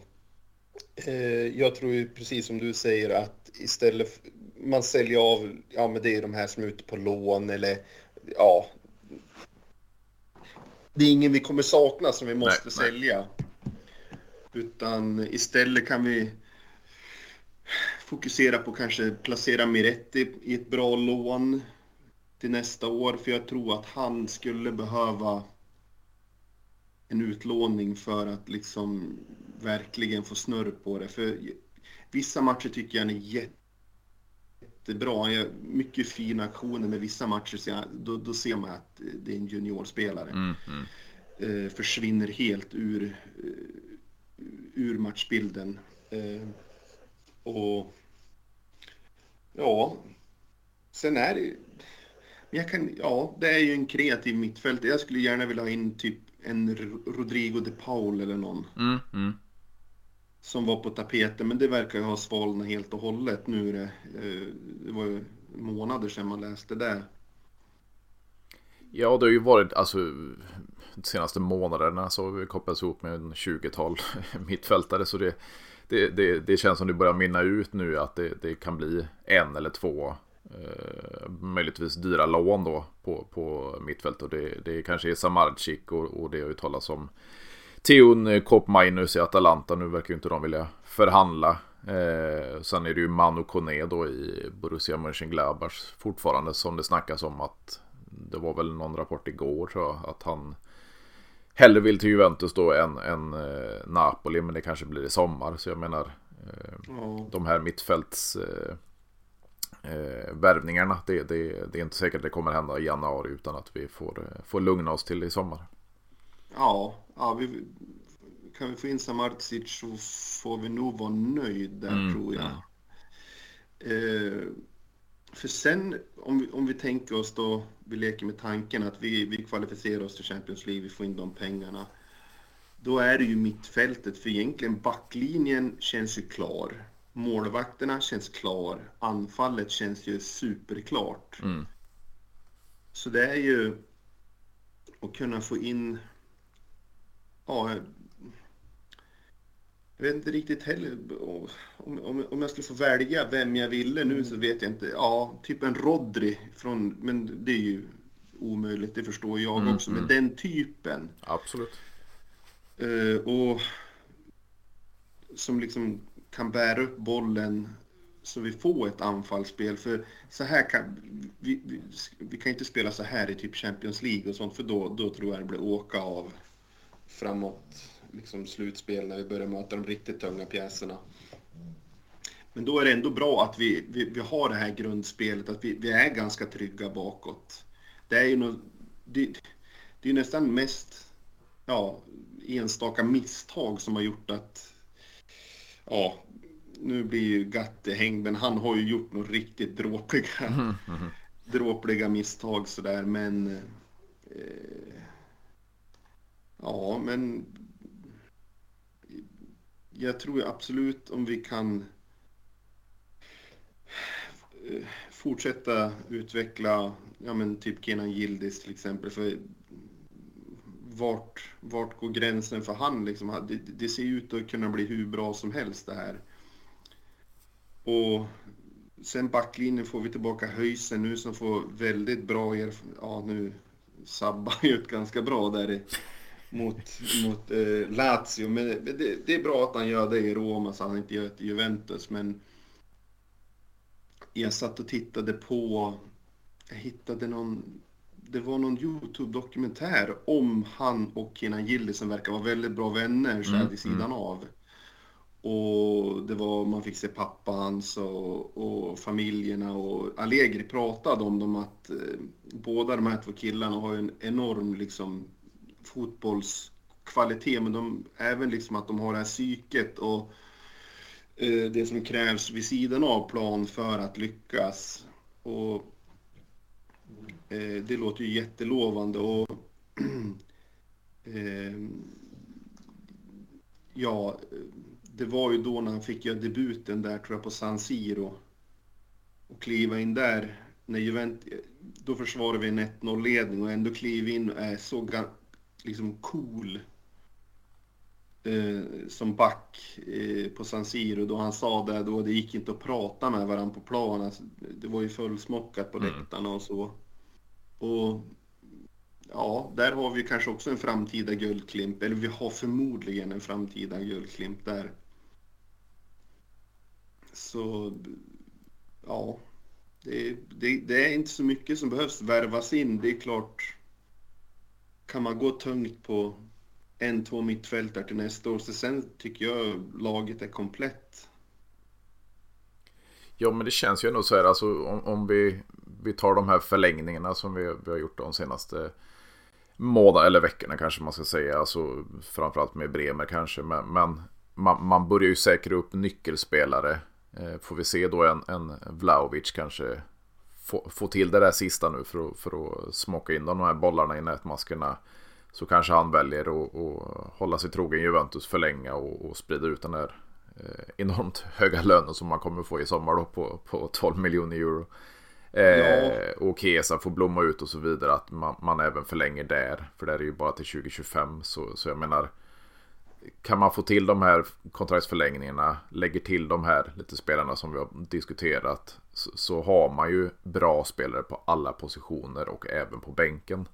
jag tror ju precis som du säger att istället man säljer av, ja men det är de här som är ute på lån eller ja. Det är ingen vi kommer sakna som vi måste nej, sälja. Nej. Utan istället kan vi fokusera på kanske placera Miretti i ett bra lån till nästa år. För jag tror att han skulle behöva en utlåning för att liksom verkligen få snurr på det. För vissa matcher tycker jag han är jättebra. Han gör mycket fina aktioner, med vissa matcher då, då ser man att det är en juniorspelare. Mm, mm. Eh, försvinner helt ur, eh, ur matchbilden. Eh, och ja, sen är det jag kan, ja, det är ju en kreativ mittfält. Jag skulle gärna vilja ha in typ en Rodrigo de Paul eller någon. Mm, mm. Som var på tapeten, men det verkar ju ha svalnat helt och hållet nu. Det, eh, det var ju månader sedan man läste det.
Ja, det har ju varit, alltså de senaste månaderna så har vi kopplats ihop med en 20-tal mittfältare. Så det, det, det, det, känns som det börjar minna ut nu att det, det kan bli en eller två eh, möjligtvis dyra lån då på, på mittfält. Och det, det kanske är Samardzic och, och det har ju talats om Theon Koppmainus i Atalanta. Nu verkar ju inte de vilja förhandla. Eh, sen är det ju Manu Kone då i Borussia Mönchengladbach fortfarande som det snackas om att det var väl någon rapport igår tror jag att han hellre vill till Juventus då än, än eh, Napoli men det kanske blir i sommar så jag menar eh, mm. de här mittfälts eh, eh, värvningarna. Det, det, det, är inte säkert att det kommer hända i januari utan att vi får, eh, får lugna oss till i sommar.
Ja, ja vi, kan vi få in Samardzic så får vi nog vara nöjd där mm, tror jag. Ja. Eh, för sen om vi, om vi tänker oss då, vi leker med tanken att vi, vi kvalificerar oss till Champions League, vi får in de pengarna. Då är det ju mittfältet, för egentligen backlinjen känns ju klar. Målvakterna känns klar. Anfallet känns ju superklart. Mm. Så det är ju att kunna få in... Ja, jag vet inte riktigt heller. Om, om, om jag skulle få välja vem jag ville nu så vet jag inte. Ja, typ en Rodri från... Men det är ju omöjligt, det förstår jag mm, också. Men mm. den typen.
Absolut.
Uh, och som liksom kan bära upp bollen så vi får ett anfallsspel. För så här kan vi, vi, vi, kan inte spela så här i typ Champions League och sånt för då, då tror jag det blir åka av framåt liksom slutspel när vi börjar möta de riktigt tunga pjäserna. Men då är det ändå bra att vi, vi, vi har det här grundspelet, att vi, vi är ganska trygga bakåt. Det är ju no, det, det är nästan mest ja, enstaka misstag som har gjort att ja, nu blir ju Gatte hängd, men han har ju gjort några riktigt dråpliga, mm, mm. dråpliga misstag sådär, men eh, ja, men jag tror absolut om vi kan eh, fortsätta utveckla, ja men typ Kenan Gildis till exempel, för vart, vart går gränsen för han liksom? Det, det ser ut att kunna bli hur bra som helst det här. Och sen backlinjen får vi tillbaka Höjsen nu som får väldigt bra erfarenhet. Ja, nu sabbar ju ett ganska bra där mot, mot eh, Lazio. Men det, det, är bra att han gör det i Roma så han inte gör det i Juventus. Men jag satt och tittade på, jag hittade någon det var någon Youtube-dokumentär om han och Kenan Gillis som verkar vara väldigt bra vänner så här mm, vid sidan mm. av. Och det var, man fick se pappa hans och, och familjerna och Allegri pratade om dem att eh, båda de här två killarna har en enorm liksom fotbollskvalitet men de, även liksom att de har det här psyket och eh, det som krävs vid sidan av plan för att lyckas. Och Eh, det låter ju jättelovande och eh, ja, det var ju då när han fick göra debuten där tror jag på San Siro och kliva in där när Juventus, då försvarar vi en 1-0-ledning och ändå kliva in och är så liksom cool eh, som back eh, på San Siro då han sa det då det gick inte att prata med varandra på planen. Alltså, det var ju fullsmockat på mm. läktarna och så. Och ja, där har vi kanske också en framtida guldklimp, eller vi har förmodligen en framtida guldklimp där. Så ja, det, det, det, är inte så mycket som behövs värvas in. Det är klart, kan man gå tungt på, en, två mittfältare till nästa år. Så sen tycker jag laget är komplett.
Ja, men det känns ju ändå så här, alltså om, om vi, vi tar de här förlängningarna som vi, vi har gjort de senaste månaderna, eller veckorna kanske man ska säga, alltså framförallt med Bremer kanske, men, men man, man, börjar ju säkra upp nyckelspelare. Eh, får vi se då en, en Vlaovic kanske få, få till det där sista nu för att, för att smocka in de här bollarna i nätmaskerna. Så kanske han väljer att, att hålla sig trogen Juventus förlänga och, och sprida ut den där eh, enormt höga lönen som man kommer få i sommar då på, på 12 miljoner euro. Eh, ja. Och Kesa får blomma ut och så vidare. Att man, man, även förlänger där. För det är ju bara till 2025. Så, så jag menar. Kan man få till de här kontraktsförlängningarna. Lägger till de här lite spelarna som vi har diskuterat. Så, så har man ju bra spelare på alla positioner och även på bänken.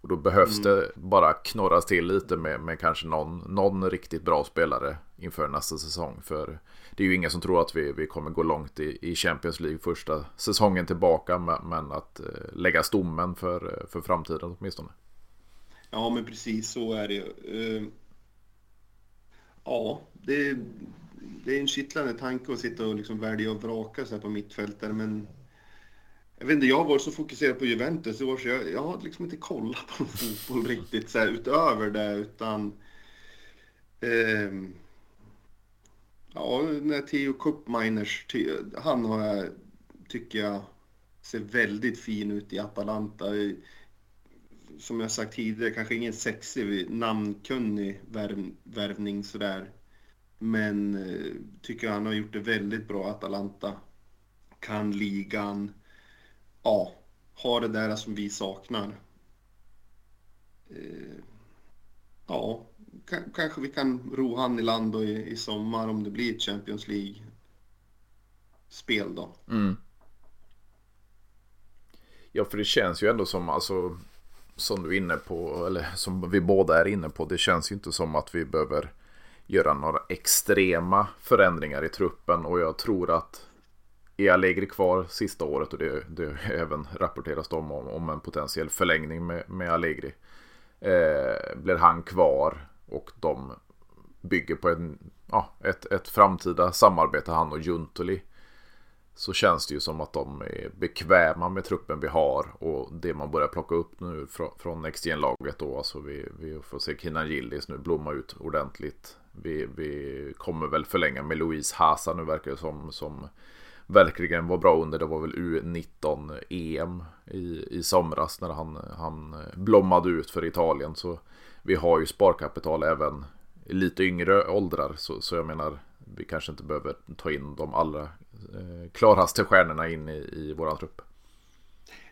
Och då behövs mm. det bara knorras till lite med, med kanske någon, någon riktigt bra spelare inför nästa säsong. För det är ju ingen som tror att vi, vi kommer gå långt i, i Champions League första säsongen tillbaka. Men, att eh, lägga stommen för, för framtiden åtminstone.
Ja, men precis så är det. Uh, ja, det, det är en kittlande tanke att sitta och liksom välja och vraka så här på mittfältare. Men jag vet inte, jag har varit så fokuserad på Juventus i år så jag, jag har liksom inte kollat på fotboll riktigt så här, utöver det utan eh, Ja, när Theo Cupminers, han har jag, tycker jag ser väldigt fin ut i Atalanta. Som jag sagt tidigare, kanske ingen sexig, namnkunnig värv, värvning sådär. Men eh, tycker han har gjort det väldigt bra, Atalanta. Kan ligan. Ja, har det där som vi saknar. Eh, ja, kanske vi kan ro han i land då i, i sommar om det blir ett Champions League-spel då.
Mm. Ja, för det känns ju ändå som, alltså, som du är inne på, eller som vi båda är inne på, det känns ju inte som att vi behöver göra några extrema förändringar i truppen och jag tror att är Allegri kvar sista året och det, det även rapporteras om, om en potentiell förlängning med, med Allegri. Eh, blir han kvar och de bygger på en, ja, ett, ett framtida samarbete, han och Juntuli. Så känns det ju som att de är bekväma med truppen vi har och det man börjar plocka upp nu från, från Next laget då. Alltså vi, vi får se Kinan Gillis nu blomma ut ordentligt. Vi, vi kommer väl förlänga med Louise Hasa nu verkar det som. Som verkligen var bra under. Det var väl U19 EM i, i somras när han, han blommade ut för Italien. Så vi har ju sparkapital även i lite yngre åldrar. Så, så jag menar, vi kanske inte behöver ta in de allra eh, klaraste stjärnorna in i, i våran trupp.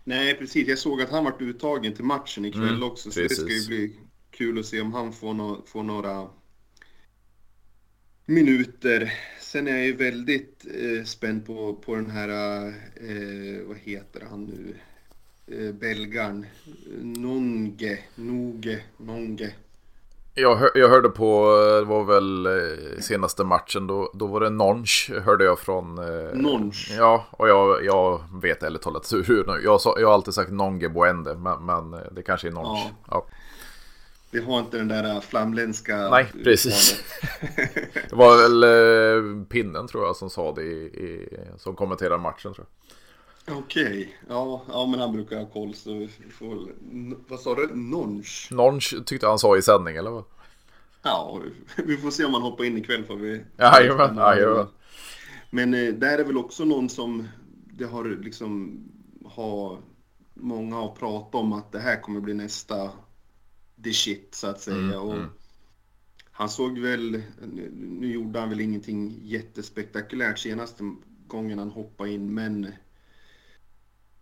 Nej, precis. Jag såg att han varit uttagen till matchen ikväll mm, också. Så precis. det ska ju bli kul att se om han får, no får några minuter. Sen är jag ju väldigt eh, spänd på, på den här, eh, vad heter han nu? eh, belgaren Nonge, Noge, Nonge.
Jag, hör, jag hörde på, eh, det var väl eh, senaste matchen, då, då var det Nonch, hörde jag från...
Eh, Nonch?
Ja, och jag, jag vet ärligt talat hur, jag, jag har alltid sagt Nonge Boende, men, men det kanske är Nonch. Ja. ja.
Vi har inte den där flamländska...
Nej, precis. det var väl eh, Pinnen tror jag som sa det, i, i, som kommenterade matchen tror jag.
Okej, okay. ja, ja men han brukar ha koll så vi får Vad sa du? Nonch?
Nonch tyckte han sa i sändning eller vad?
Ja, vi får se om han hoppar in ikväll får vi...
Jajamän, jajamän.
Men eh, där är väl också någon som det har liksom har många har pratat om att det här kommer bli nästa the shit så att säga. Mm, och mm. Han såg väl, nu gjorde han väl ingenting jättespektakulärt senaste gången han hoppade in men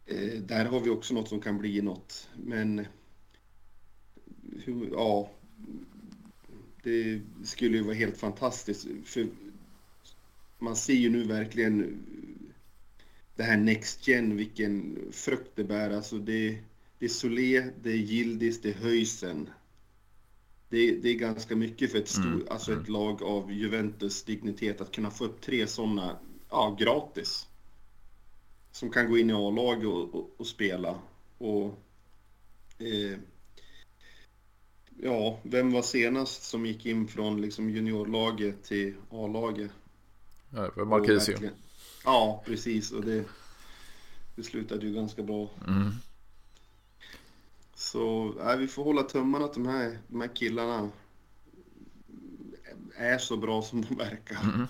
Eh, där har vi också något som kan bli något. Men hur, ja, det skulle ju vara helt fantastiskt. För man ser ju nu verkligen det här Next Gen, vilken frukt det bär. Alltså det, det är Solé, det är Gildis, det är Höjsen. Det, det är ganska mycket för ett, stor, mm. alltså ett mm. lag av Juventus dignitet att kunna få upp tre sådana ja, gratis som kan gå in i A-lag och, och, och, spela. Och, eh, ja, vem var senast som gick in från liksom juniorlaget till A-laget?
Ja, det var Marquisio.
Ja, precis. Och det, det slutade ju ganska bra.
Mm.
Så nej, vi får hålla tummarna att de här, de här killarna är så bra som de verkar.
Mm.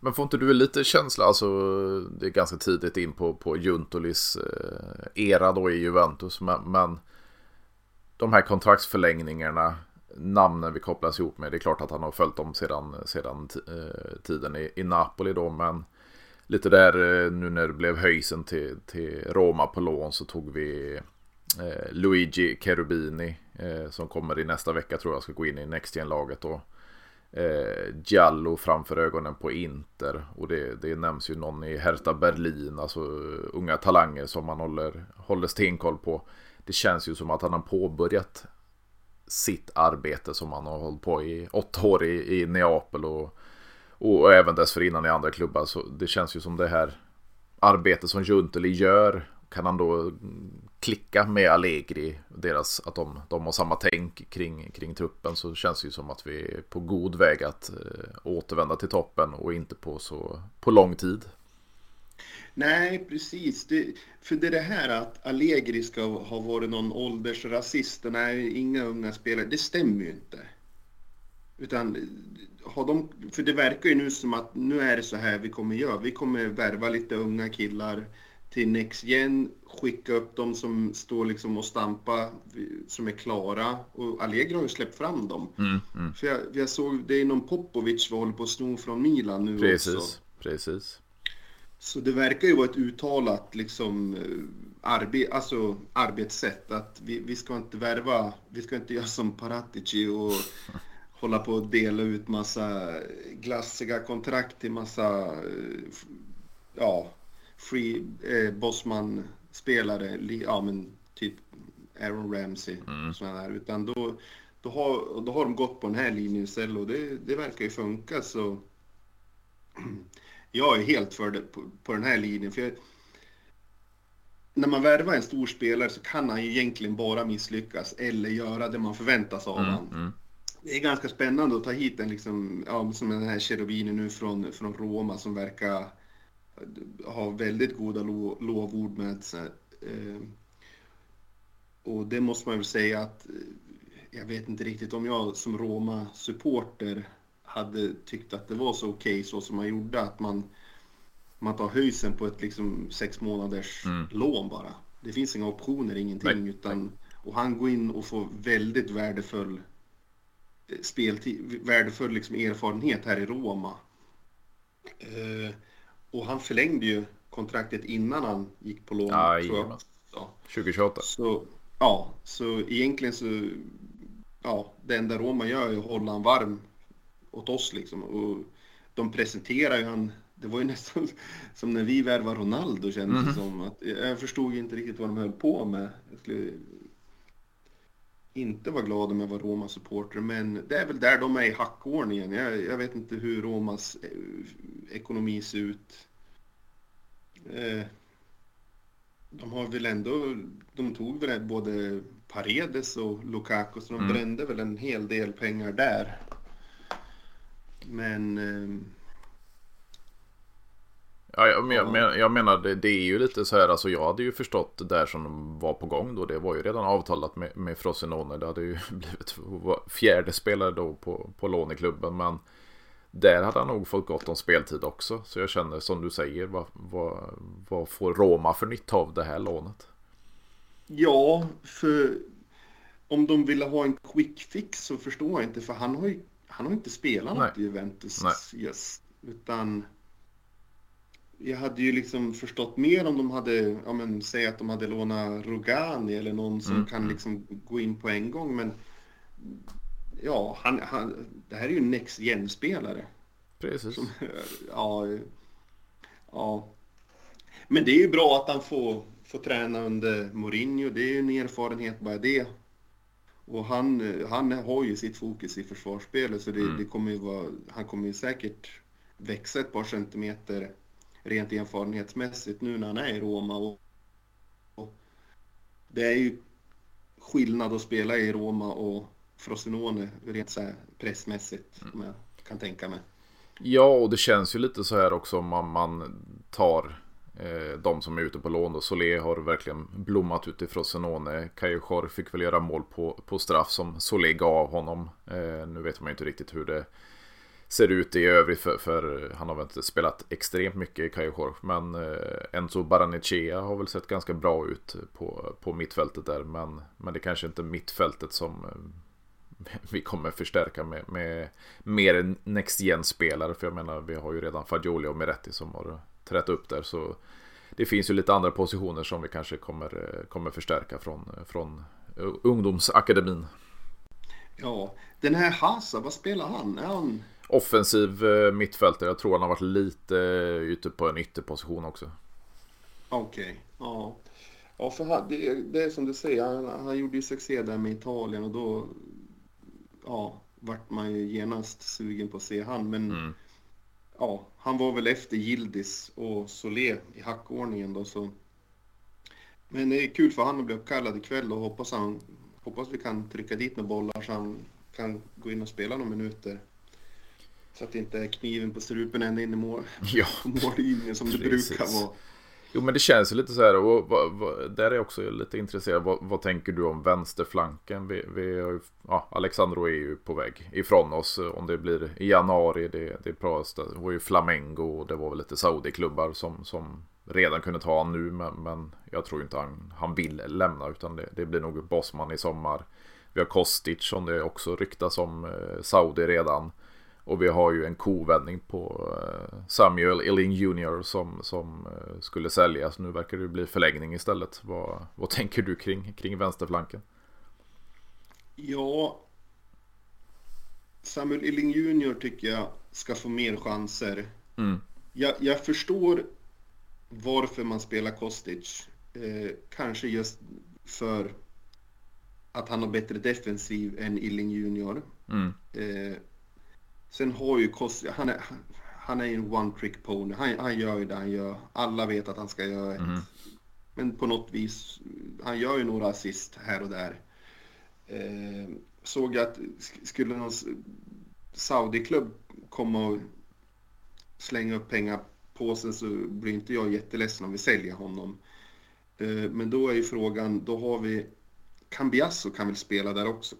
Men får inte du lite känsla, alltså det är ganska tidigt in på, på Juntolis eh, era då i Juventus, men, men de här kontraktsförlängningarna, namnen vi kopplas ihop med, det är klart att han har följt dem sedan, sedan eh, tiden i, i Napoli då, men lite där eh, nu när det blev höjsen till, till Roma på lån så tog vi eh, Luigi Cherubini eh, som kommer i nästa vecka tror jag ska gå in i Next Gen-laget då. Eh, Giallo framför ögonen på Inter och det, det nämns ju någon i Hertha Berlin, alltså eh, unga talanger som man håller, håller stenkoll på. Det känns ju som att han har påbörjat sitt arbete som han har hållit på i åtta år i, i Neapel och och även dessförinnan i andra klubbar. Så det känns ju som det här arbetet som Junteli gör. Kan han då mm, klicka med Allegri, deras, att de, de har samma tänk kring, kring truppen så känns det ju som att vi är på god väg att eh, återvända till toppen och inte på så på lång tid.
Nej, precis. Det, för det är det här att Allegri ska ha varit någon åldersrasist, nej, inga unga spelare, det stämmer ju inte. Utan har de, för det verkar ju nu som att nu är det så här vi kommer göra. Vi kommer värva lite unga killar till Next Gen, skicka upp dem som står liksom och stampar, som är klara. Och Allegri har ju släppt fram dem.
Mm, mm.
För jag, jag, såg, det är någon Popovic vi håller på att sno från Milan nu
precis,
också.
Precis,
Så det verkar ju vara ett uttalat liksom eh, arbe, alltså, arbetssätt att vi, vi ska inte värva, vi ska inte göra som Paratici och hålla på och dela ut massa glassiga kontrakt till massa eh, ja, free eh, Bosman-spelare, ja men typ Aaron Ramsey
mm.
sådana där. Utan då, då, har, då har de gått på den här linjen istället och det, det verkar ju funka så jag är helt för det på, på den här linjen. För jag, när man värvar en stor spelare så kan han ju egentligen bara misslyckas eller göra det man förväntas av
mm,
honom.
mm.
Det är ganska spännande att ta hit en liksom, ja, som den här Cherubini nu från, från Roma som verkar ha väldigt goda lo, lovord med sig. Eh, och det måste man väl säga att eh, jag vet inte riktigt om jag som Roma-supporter hade tyckt att det var så okej okay, så som man gjorde att man, man tar höjsen på ett liksom sex månaders
Mm.
lån bara. Det finns inga optioner, ingenting.
Nej,
utan, och han går in och får väldigt värdefull eh, speltid, värdefull liksom erfarenhet här i Roma. Eh, och han förlängde ju kontraktet innan han gick på lån.
Ja,
tror jag. Ja.
2028.
Så, ja, så egentligen så, ja, det enda Roma gör är att hålla han varm åt oss liksom. Och de presenterar ju han, det var ju nästan som när vi värvade Ronaldo kändes det
Mhm.
som. Att, jag förstod inte riktigt vad de höll på med. Jag skulle inte vara glad om jag var Roma-supporter, men det är väl där de är i hackordningen. Jag, jag vet inte hur Romas eh, ekonomi ser ut. Eh, de har väl ändå, de tog väl både Paredes och Lukaku, så de
Mm.
brände väl en hel del pengar där. Men eh,
Ja, jag, men, men, jag menar det, det är ju lite så här, alltså jag hade ju förstått det där som var på gång då. Det var ju redan avtalat med, med Frosinone. Det hade ju blivit fjärde spelare då på, på lån i klubben. Men där hade han nog fått gott om speltid också. Så jag känner som du säger, vad, vad, vad får Roma för nytta av det här lånet?
ja, för om de ville ha en quick fix så förstår jag inte, för han har ju han har inte spelat
Nej.
något i Juventus.
Nej.
Yes, utan jag hade ju liksom förstått mer om de hade, ja men säg att de hade lånat Rugani eller någon som
Mm,
kan liksom gå in på en gång. Men ja, han, han, det här är ju en next gen-spelare.
Precis.
Som, ja, ja. Men det är ju bra att han får, får träna under Mourinho. Det är ju en erfarenhet bara det. Och han, han har ju sitt fokus i försvarsspelet så det,
Mm.
det kommer ju vara, han kommer ju säkert växa ett par centimeter rent erfarenhetsmässigt nu när han är i Roma. Och, och det är ju skillnad att spela i Roma och Frosinone rent så här pressmässigt. Mm. Om jag kan tänka mig.
Ja, och det känns ju lite så här också om man, man tar eh, de som är ute på lån. Och Solé har verkligen blommat ut i Frosinone. Kajojor fick väl göra mål på, på straff som Solé gav honom. Eh, nu vet man ju inte riktigt hur det ser ut i övrigt för, för han har väl inte spelat extremt mycket i Kajojor. Men eh, Enzo Baranechea har väl sett ganska bra ut på, på mittfältet där. Men, men det kanske inte är mittfältet som eh, vi kommer förstärka med, med mer Next Gen-spelare. För jag menar, vi har ju redan Fagioli och Meretti som har trätt upp där. Så det finns ju lite andra positioner som vi kanske kommer, eh, kommer förstärka från, från eh, ungdomsakademin.
Ja, den här Hasa, vad spelar han? Är han
offensiv eh, mittfältare. Jag tror han har varit lite eh, ute på en ytterposition också.
Okej, okay. ja. Ja, för han, det, det, är som du säger, han, han gjorde ju succé där med Italien och då ja, vart man ju genast sugen på att se han. Men mm. ja, han var väl efter Gildis och Solé i hackordningen då så. Men det är kul för han att bli uppkallad ikväll och hoppas, han, hoppas vi kan trycka dit med bollar så han kan gå in och spela några minuter. Så att det inte är kniven på strupen ända in i mål, ja. mållinjen som det brukar vara.
Jo men det känns ju lite så här och vad, vad, där är jag också lite intresserad. Vad, vad tänker du om vänsterflanken? Vi, vi har ju, ja, Alexandro är ju på väg ifrån oss. Om det blir i januari, det, det pratas. Det var ju Flamengo och det var väl lite Saudi-klubbar som, som redan kunde ta honom nu. Men, men jag tror inte han, han vill lämna utan det, det blir nog Bosman i sommar. Vi har Kostic som det också ryktas om eh, Saudi redan. Och vi har ju en kovändning på eh, Samuel Illing Jr. som, som eh, skulle säljas. Nu verkar det bli förlängning istället. Vad, vad tänker du kring, kring vänsterflanken?
Ja, Samuel Illing Jr. tycker jag ska få mer chanser. Mm. Jag, jag, förstår varför man spelar Kostic. Eh, kanske just för att han har bättre defensiv än Illing Jr. Mm. Eh, Sen har ju Kossi, han är, han är en one trick pony. Han, han gör ju det han gör. Alla vet att han ska göra ett. Mm. Men på något vis, han gör ju några assist här och där. Eh, såg jag att skulle någon Saudi-klubb komma och slänga upp pengar på sig så blir inte jag jätteledsen om vi säljer honom. Eh, men då är ju frågan, då har vi Cambiasso kan väl spela där också?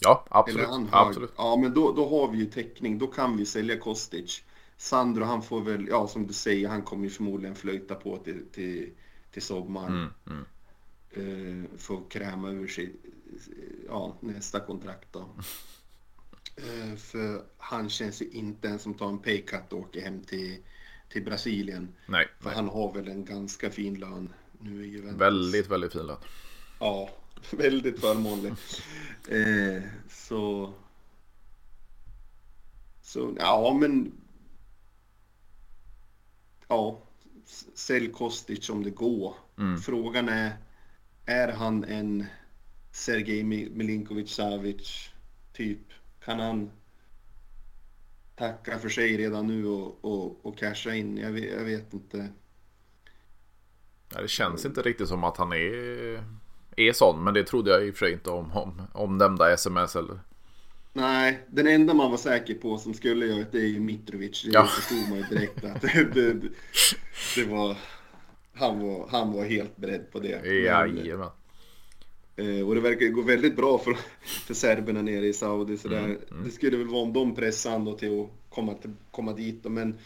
Ja, absolut. Eller absolut.
Ja, men då, då har vi ju täckning. Då kan vi sälja Kostic. Sandro, han får väl, ja som du säger, han kommer ju förmodligen flöjta på till, till, till sommaren. Mm, mm. Uh, får kräma ur sig ja, nästa kontrakt då. uh, för han känns ju inte en som tar en paycut och åker hem till, till Brasilien.
Nej.
För
nej.
han har väl en ganska fin lön nu i
Juventus. Väldigt, väldigt fin lön.
Ja, väldigt förmånlig. Eh, så... Så, ja men... Ja, sälj Kostic om det går. Mm. Frågan är, är han en Sergej Milinkovic Savic typ? Kan han tacka för sig redan nu och, och, och casha in? Jag vet, jag vet inte.
Ja, det känns inte riktigt som att han är är sån. Men det trodde jag i och för sig inte om, om, om nämnda sms eller.
Nej, den enda man var säker på som skulle göra det är ju Mitrovic. Det ja. förstod man ju direkt att det, det, det, var, han var... Han var helt beredd på det.
Jajamän.
Eh, och det verkar gå väldigt bra för, för serberna nere i Saudi. Så mm, mm. Det skulle väl vara om de pressade honom till att komma, till, komma dit. Men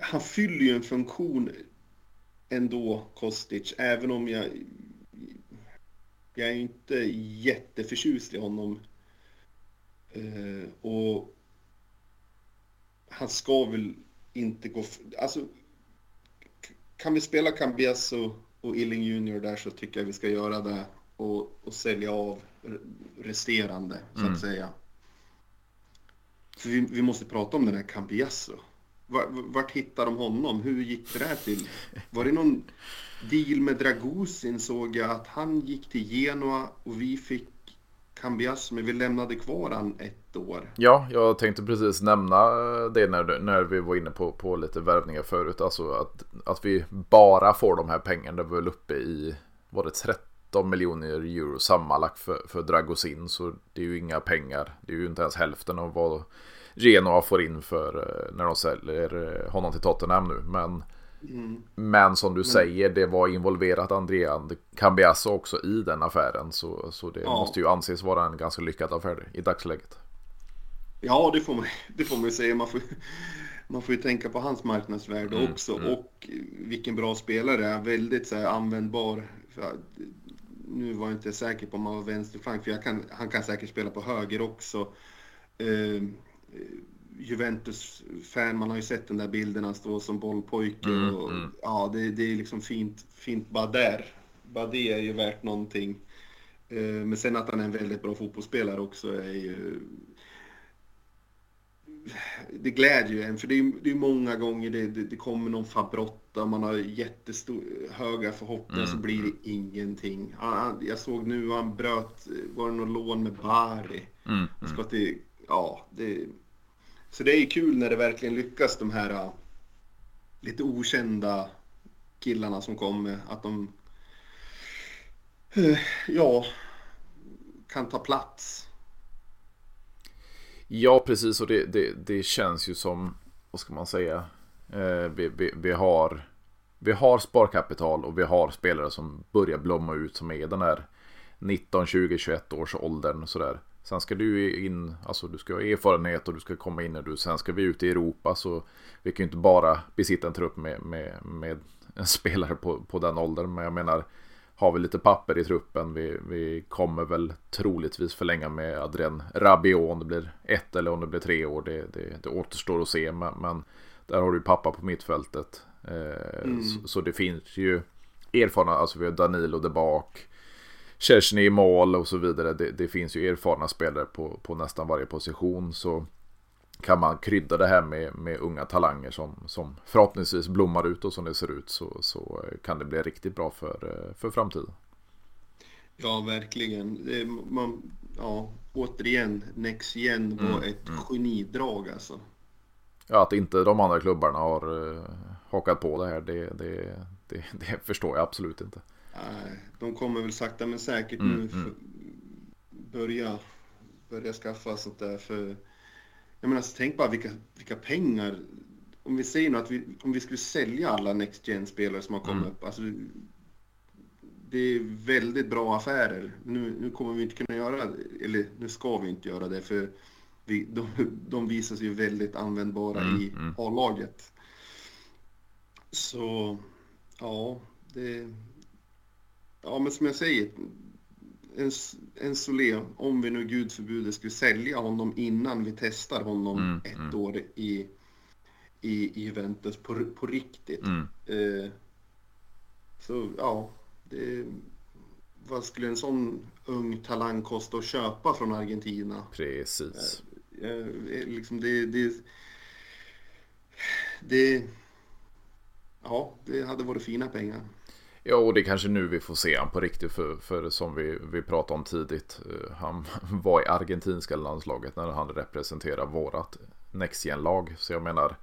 han fyller ju en funktion ändå Kostic, även om jag jag är inte jätteförtjust i honom. Eh, och han ska väl inte gå... Alltså, kan vi spela Cambiasso och Illing Junior där så tycker jag vi ska göra det och, och sälja av resterande, så att mm. säga. För vi, vi måste prata om den här Cambiasso. Vart hittade de honom? Hur gick det där till? Var det någon deal med Dragusin såg jag att han gick till Genoa och vi fick Cambias, men vi lämnade kvar han ett år.
Ja, jag tänkte precis nämna det när, när vi var inne på, på lite värvningar förut. Alltså att, att vi bara får de här pengarna. Det var väl uppe i, var det 13 miljoner euro sammanlagt för, för Dragosin. Så det är ju inga pengar. Det är ju inte ens hälften av vad Genoa får in för eh, när de säljer eh, honom till Tottenham nu. Men, mm. men som du mm. säger, det var involverat Andrea Cambiasso också i den affären. Så, så det ja. måste ju anses vara en ganska lyckad affär i dagsläget.
Ja, det får man, det får man säga. Man får, man får ju tänka på hans marknadsvärde mm, också mm. och vilken bra spelare. är. Väldigt så här, användbar. nu var jag inte säker på om han var vänsterflank, för kan, han kan säkert spela på höger också. Uh, Juventus-fan, man har ju sett den där bilden han står som bollpojke. Mm, och, mm. Ja, det, det, är liksom fint, fint bara där. Bara det är ju värt någonting. Uh, men sen att han är en väldigt bra fotbollsspelare också är ju det glädjer ju en, för det är, det är många gånger det, det, det kommer någon fabrotta, man har jättehöga förhoppningar mm. så blir det ingenting. Han, jag såg nu han bröt, var det någon lån med Bari? Mm. mm. Ska till, ja, det, så det är kul när det verkligen lyckas de här äh, lite okända killarna som kommer, att de eh, ja, kan ta plats.
Ja, precis. Och det, det, det känns ju som, vad ska man säga, eh, vi, vi, vi, har, vi har sparkapital och vi har spelare som börjar blomma ut som är den här 19, 20, 21 års åldern. Sådär. Sen ska du in, alltså du ska ha erfarenhet och du ska komma in och du, sen ska vi ut i Europa så vi kan ju inte bara besitta en trupp med, med, med en spelare på, på den åldern. Men jag menar, har vi lite papper i truppen. Vi, vi kommer väl troligtvis förlänga med Adrien Rabiot om det blir ett eller om det blir tre år. Det, det, det återstår att se. Men, men, där har du pappa på mittfältet. Eh, mm. så, så, det finns ju erfarna, alltså vi har Danilo där bak. Chesney i mål och så vidare. Det, det, finns ju erfarna spelare på, på nästan varje position. Så kan man krydda det här med, med unga talanger som, som förhoppningsvis blommar ut och som det ser ut så, så kan det bli riktigt bra för, för framtiden.
Ja, verkligen. Man, ja, återigen, Next Gen var mm, ett mm. genidrag alltså.
Ja, att inte de andra klubbarna har uh, hakat på det här, det, det, det, det, förstår jag absolut inte.
Nej, de kommer väl sakta men säkert mm, nu mm. börja, börja skaffa sånt där. För jag menar, alltså, tänk bara vilka, vilka pengar. Om vi säger nu att vi, om vi skulle sälja alla Next Gen-spelare som har kommit mm. upp. Alltså, det är väldigt bra affärer. Nu, nu kommer vi inte kunna göra det, eller nu ska vi inte göra det för vi, de, de visar sig ju väldigt användbara mm, i. A-laget. Så, ja, det... Ja, men som jag säger, en, en Solé, om vi nu gud förbjude skulle sälja honom innan vi testar honom mm, ett mm. år i, i, i Juventus på, på riktigt. Mm. Eh, så ja, det, vad skulle en sån ung talang kosta att köpa från Argentina?
Precis.
Eh, eh, liksom det, det, det, ja, det hade varit fina pengar.
Ja, och det är kanske nu vi får se honom på riktigt. För, för som vi, vi pratade om tidigt. Eh, han var i argentinska landslaget när han representerar vårat Next lag Så jag menar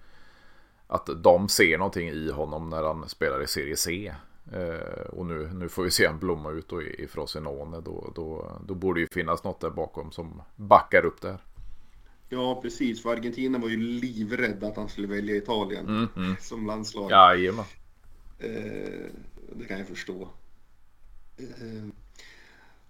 att de ser någonting i honom när han spelar i Serie C. Eh, och nu, nu får vi se en blomma ut då i, i Frosinone. Då, då, då borde ju finnas något där bakom som backar upp det här.
Ja, precis. För Argentina var ju livrädd att han skulle välja Italien mm, mm. som landslag.
Jajamän.
Eh, det kan jag förstå. Eh,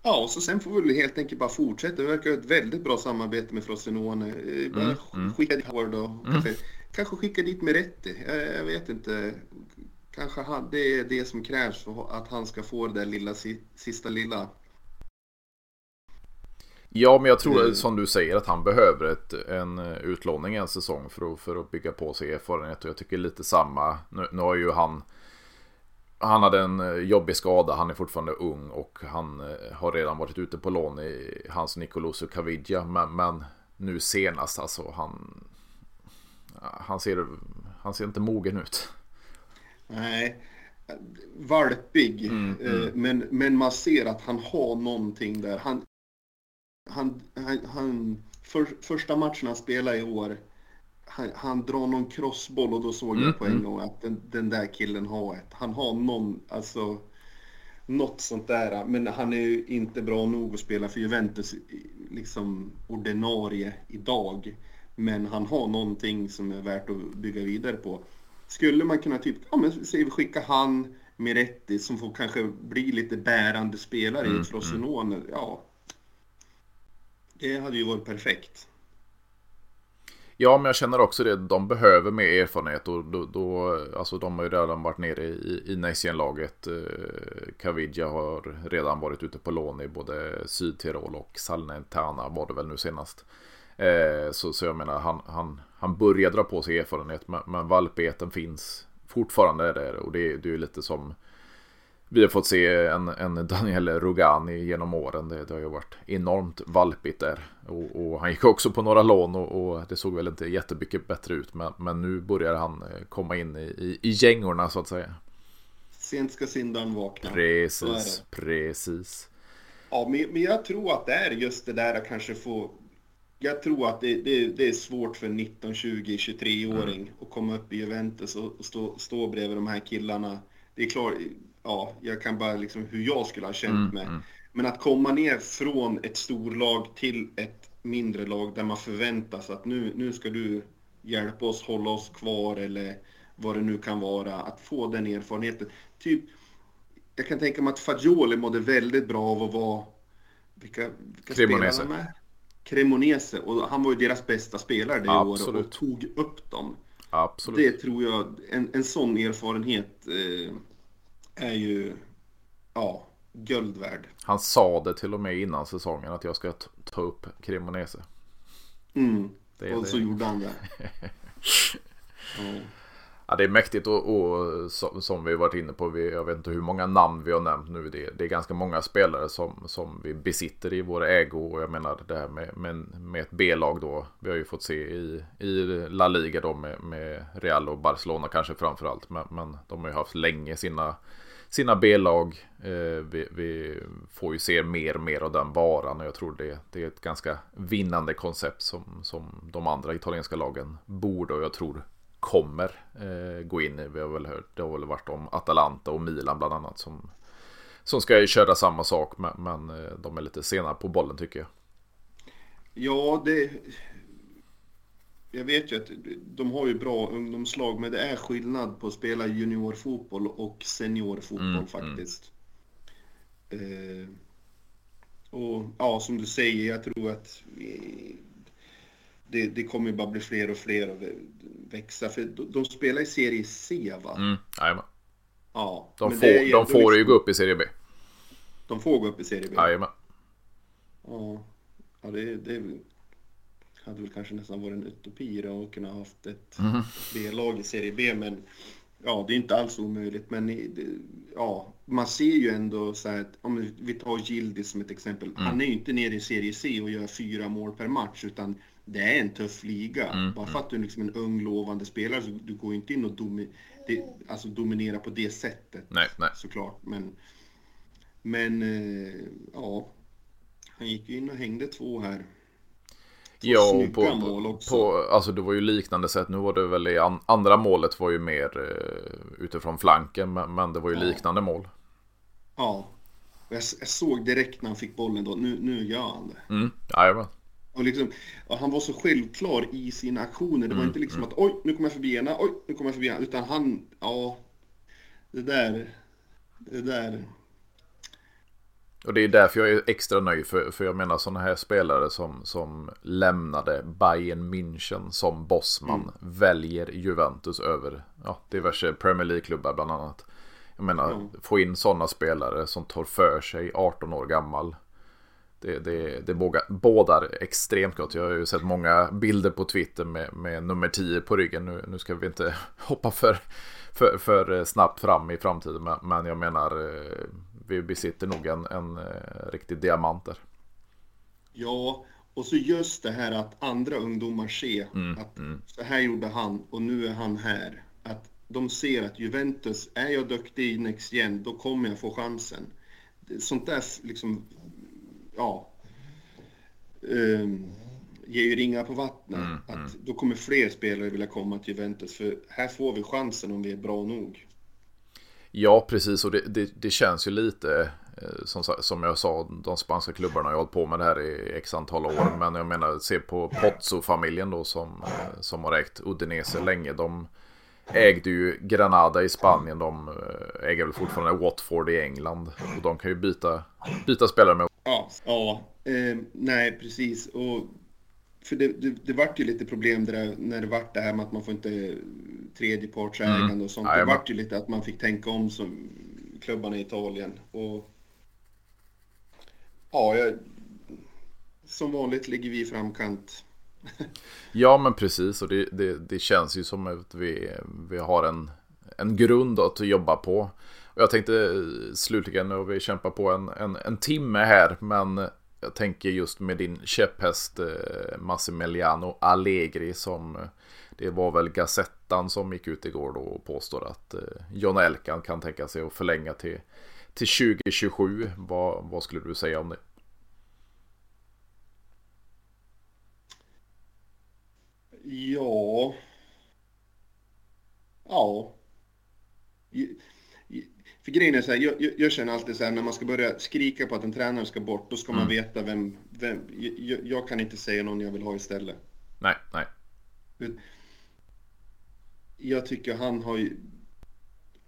ja, och så sen får vi helt enkelt bara fortsätta. Vi verkar ha ett väldigt bra samarbete med Frosinone. Eh, bara mm, mm. skicka dit Howard och mm. kanske, kanske skicka dit Meretti. Jag, jag vet inte. Kanske det är det som krävs för att han ska få det där lilla, sista lilla.
Ja, men jag tror mm. som du säger att han behöver ett, en utlåning en säsong för att, för att bygga på sig erfarenhet. Och jag tycker lite samma. Nu, nu har ju han han hade en eh, jobbig skada, han är fortfarande ung och han eh, har redan varit ute på lån i hans Nicoloso Caviglia. Men, men nu senast alltså, han, han, ser, han ser inte mogen ut.
Nej, valpig. Mm, mm. Eh, men, men man ser att han har någonting där. Han, han, han, han för, första matchen han spelade i år han, han, drar någon crossboll och då såg mm, jag på en mm. gång att den, den, där killen har ett. Han har någon, alltså. något sånt där. Men han är ju inte bra nog att spela för Juventus liksom ordinarie idag. Men han har någonting som är värt att bygga vidare på. Skulle man kunna typ, ja men säg vi skicka han, Miretti som får kanske bli lite bärande spelare mm, i Frosinone. Mm. Ja. Det hade ju varit perfekt.
Ja, men jag känner också det. De behöver mer erfarenhet och då, då alltså de har ju redan varit nere i, i Next-laget. Eh, Kavidja har redan varit ute på lån i både Sydtirol och Salnitana var det väl nu senast. Eh, så, så jag menar, han, han, han börjar dra på sig erfarenhet, men, men valpeten finns fortfarande där och det, det är ju lite som vi har fått se en, en Daniel Rogani genom åren. Det, det, har ju varit enormt valpigt där. Och, och han gick också på några lån och, och, det såg väl inte jättemycket bättre ut. Men, men nu börjar han eh, komma in i, i, i gängorna så att säga.
Sent ska syndaren vakna.
Precis, precis.
Ja, men, men jag tror att det är just det där att kanske få jag tror att det, det, det, är svårt för 19, 20, 23-åring mm. att komma upp i Juventus och stå, stå bredvid de här killarna. Det är klart, ja, jag kan bara liksom hur jag skulle ha känt mm, mig. Mm. Men att komma ner från ett storlag till ett mindre lag där man förväntas att nu, nu ska du hjälpa oss hålla oss kvar eller vad det nu kan vara. Att få den erfarenheten. Typ, jag kan tänka mig att Fagioli mådde väldigt bra av att vara... Vilka, vilka spelare han med? Cremonese. Och han var ju deras bästa spelare det Absolut. året och tog upp dem.
Absolut.
Det tror jag, en, en sån erfarenhet eh, är ju, ja, guld värd.
Han sa det till och med innan säsongen att jag ska ta upp Cremonese.
Mm, det och det. så gjorde han det.
ja. Ja, det är mäktigt och, och som vi varit inne på, vi, jag vet inte hur många namn vi har nämnt nu. Det, det är ganska många spelare som, som vi besitter i vår ägo. Och jag menar det här med, med, med ett B-lag då. Vi har ju fått se i, i La Liga då med, med Real och Barcelona kanske framförallt. Men, men de har ju haft länge sina, sina B-lag. Eh, vi, vi, får ju se mer och mer av den varan och jag tror det, det är ett ganska vinnande koncept som, som de andra italienska lagen borde och jag tror kommer eh, gå in i. Vi har väl hört, det har väl varit om Atalanta och Milan bland annat som, som ska köra samma sak men, men eh, de är lite sena på bollen tycker jag.
Ja, det... Jag vet ju att de har ju bra ungdomslag men det är skillnad på att spela juniorfotboll och seniorfotboll mm, mm. faktiskt. Mm. Eh, och ja, som du säger, jag tror att det, det kommer bara bli fler och fler och växa. För de, de spelar i serie C va?
Mm, jajamän. Ja. De får, de får liksom... ju gå upp i serie B.
De får gå upp i serie B?
Jajamän.
Ja. Ja, det, det hade väl kanske nästan varit en utopi då att kunna haft ett mm. B-lag i serie B. Men ja, det är inte alls omöjligt. Men ja, man ser ju ändå så här att om vi tar Gildis som ett exempel. Mm. Han är ju inte nere i serie C och gör fyra mål per match utan det är en tuff liga. Mm, Bara för mm. att du är liksom en ung lovande spelare så du går inte in och domi det, alltså dominera på det sättet.
Nej, nej.
Såklart. Men, men eh, ja, han gick ju in och hängde två här.
Ja, på, mål också. På, alltså det var ju liknande sätt. Nu var det väl i an, andra målet var ju mer eh, utifrån flanken. Men, men, det var ju ja. liknande mål.
Ja. Jag, jag, såg direkt när han fick bollen då. Nu, nu gör han det.
Mm, jajamän.
Och liksom, och han var så självklar i sina aktioner. Det var mm, inte liksom mm. att oj, nu kommer jag förbi henne, oj, nu kommer jag förbi henne. Utan han, ja, det där, det där.
Och det är därför jag är extra nöjd. För, för jag menar sådana här spelare som, som lämnade Bayern München som bossman. Mm. Väljer Juventus över ja, diverse Premier League-klubbar bland annat. Jag menar, mm. få in sådana spelare som tar för sig 18 år gammal. Det, det, det bådar extremt gott. Jag har ju sett många bilder på Twitter med, med nummer 10 på ryggen. Nu, nu ska vi inte hoppa för, för, för snabbt fram i framtiden. Men, jag menar, eh, vi besitter nog en, en eh, riktig diamant där.
Ja, och så just det här att andra ungdomar ser mm, att mm. så här gjorde han och nu är han här. Att de ser att Juventus, är jag duktig i Next Gen, då kommer jag få chansen. Sånt där liksom ja, um, ger ju ringar på vattnet. Mm, att mm. Då kommer fler spelare vilja komma till Juventus för här får vi chansen om vi är bra nog.
Ja, precis. Och det, det, det känns ju lite eh, som, som jag sa, de spanska klubbarna har hållit på med det här i x antal år. Men jag menar, se på Pozzo-familjen då som, eh, som har ägt Udinese länge. De ägde ju Granada i Spanien. De eh, äger väl fortfarande Watford i England. Och de kan ju byta, byta spelare med.
Ja, ja eh, nej precis. Och för det, det, det vart ju lite problem där, när det vart det här med att man får inte tredjepartsägande mm. och sånt. Det vart ju lite att man fick tänka om som klubbarna i Italien. Och Ja, jag, som vanligt ligger vi i framkant.
ja, men precis. Och det, det, det, känns ju som att vi, vi har en, en grund att jobba på. Och jag tänkte slutligen, och vi kämpar på en, en, en timme här, men jag tänker just med din käpphäst eh, Massimiliano Allegri som eh, det var väl Gazettan som gick ut igår då och påstår att eh, John Elkan kan tänka sig att förlänga till till 2027. Vad, vad skulle du säga om det?
Ja. Ja. För grejen är så här, jag, jag, känner alltid så här när man ska börja skrika på att en tränare ska bort, då ska man mm. veta vem, vem jag, jag, kan inte säga någon jag vill ha istället.
Nej, nej.
Jag tycker han har ju,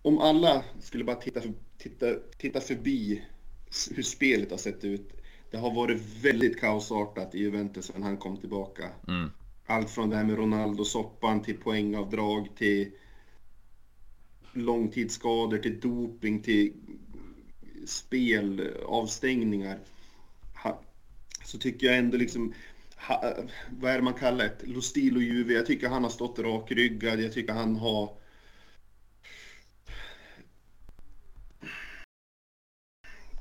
om alla skulle bara titta titta, titta förbi hur spelet har sett ut. Det har varit väldigt kaosartat i Juventus sen han kom tillbaka. Mm. Allt från det här med Ronaldo-soppan till poängavdrag till långtidsskador till doping till spelavstängningar. Så tycker jag ändå liksom, vad är det man kallar det? Lostilo Juve. Jag tycker han har stått rakryggad. Jag tycker han har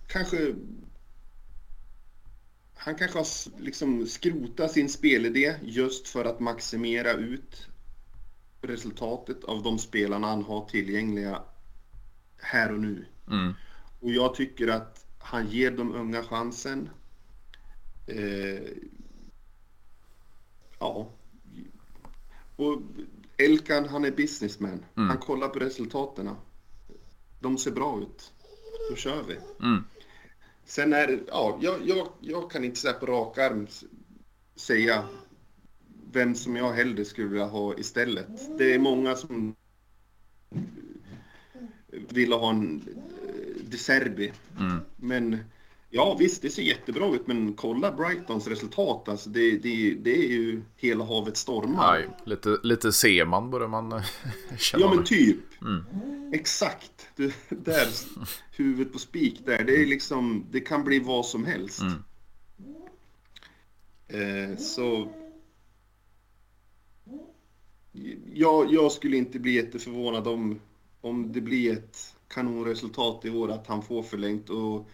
kanske... Han kanske har liksom skrotat sin spelidé just för att maximera ut resultatet av de spelarna han har tillgängliga här och nu. Mm. Och jag tycker att han ger de unga chansen. Eh, ja. Och Elkan, han är businessman. Mm. Han kollar på resultaten. De ser bra ut. Då kör vi. Mm. Sen är det, ja, jag, jag, jag kan inte så på rak arm säga vem som jag hellre skulle vilja ha istället. Det är många som vill ha en eh, De Serbi. Mm. Men ja, visst, det ser jättebra ut, men kolla Brightons resultat. Alltså, det, det, det är ju hela havet stormar.
Nej, lite, lite Seman börjar man eh, känna.
Ja, men typ. Mm. Exakt. Du, där, huvudet på spik där. Det är liksom, det kan bli vad som helst. Mm. Eh, så... Jag, jag skulle inte bli jätteförvånad om, om det blir ett kanonresultat i år, att han får förlängt. Och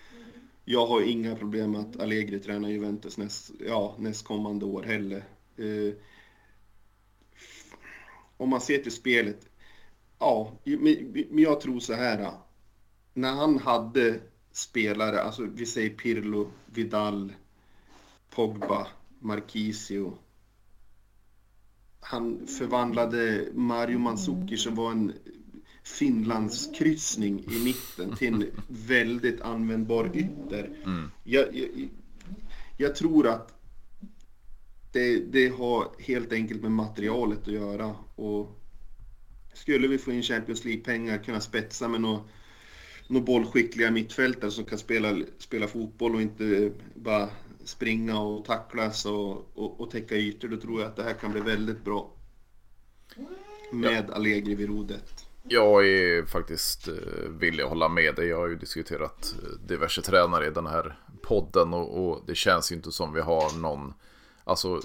jag har inga problem med att Allegri tränar Juventus näst, ja, nästkommande år heller. Eh, om man ser till spelet, ja, men jag tror så här. När han hade spelare, alltså vi säger Pirlo, Vidal, Pogba, Marquisio. Han förvandlade Mario Mandzukic som var en Finlandskryssning i mitten till en väldigt användbar ytter. Mm. Jag, jag, jag, tror att det, det har helt enkelt med materialet att göra. Och skulle vi få in Champions League-pengar, kunna spetsa med några nå bollskickliga mittfältare som kan spela, spela fotboll och inte bara springa och tacklas och, och, och täcka ytor, då tror jag att det här kan bli väldigt bra. Med ja. Allegri vid rodet.
Jag är faktiskt eh, villig att hålla med dig. Jag har ju diskuterat eh, diverse tränare i den här podden och, och det känns ju inte som vi har någon, alltså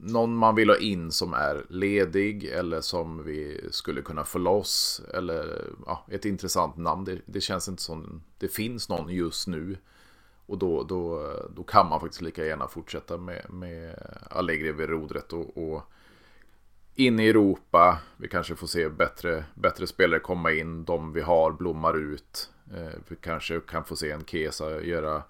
någon man vill ha in som är ledig eller som vi skulle kunna få loss. Eller ja, ett intressant namn. Det, det, känns inte som det finns någon just nu. Och då, då, då kan man faktiskt lika gärna fortsätta med, med Allegri vid rodret. Och, och in i Europa. Vi kanske får se bättre, bättre spelare komma in. De vi har blommar ut. Eh, vi kanske kan få se en Kesa göra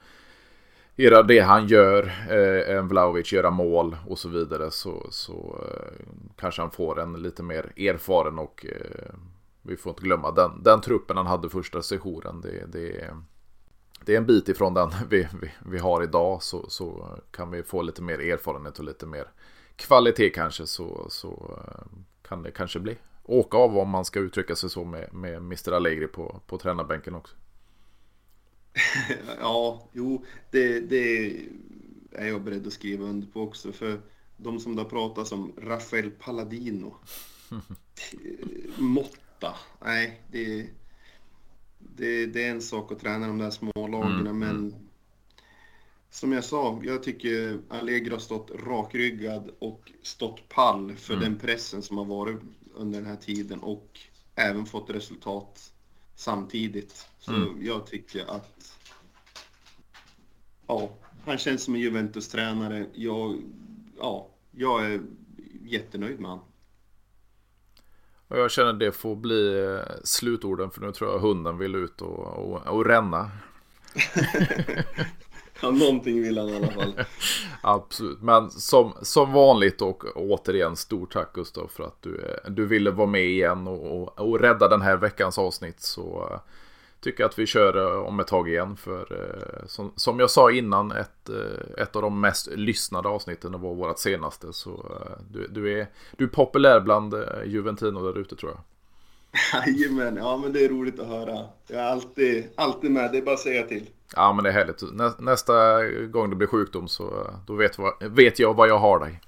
göra det han gör, eh, en Vlaovic göra mål och så vidare så, så eh, kanske han får en lite mer erfaren och eh, vi får inte glömma den, den truppen han hade första sessionen. Det, det, det är en bit ifrån den vi, vi, vi har idag så, så kan vi få lite mer erfarenhet och lite mer kvalitet kanske så, så kan det kanske bli åka av om man ska uttrycka sig så med, med Mr. Allegri på, på tränarbänken också.
ja, jo, det, det är jag beredd att skriva under på också. För de som har pratats om, Rafael Palladino. Motta. Nej, det, det, det, är en sak att träna de där små lagen, mm, men mm. som jag sa, jag tycker Allegri har stått rakryggad och stått pall för mm. den pressen som har varit under den här tiden och även fått resultat samtidigt. Så mm. jag tycker att ja, han känns som en Juventus-tränare. Jag, ja, jag är jättenöjd med honom.
Och jag känner det får bli eh, slutorden för nu tror jag hunden vill ut och, och, och ränna.
Ja, någonting vill han i alla fall.
Absolut, men som, som vanligt och återigen stort tack Gustav för att du, du ville vara med igen och, och, och rädda den här veckans avsnitt. Så uh, tycker att vi kör uh, om ett tag igen. För uh, som, som jag sa innan, ett, ett av de mest lyssnade avsnitten var vårt senaste. Så du, du, är, du är populär bland Juventino där ute tror jag.
Jajamän, ja men det är roligt att höra. Jag är alltid, alltid med, det är bara att säga till.
Ja men det är härligt. Nä, nästa gång det blir sjukdom så då vet, vad, vet jag vad jag har dig.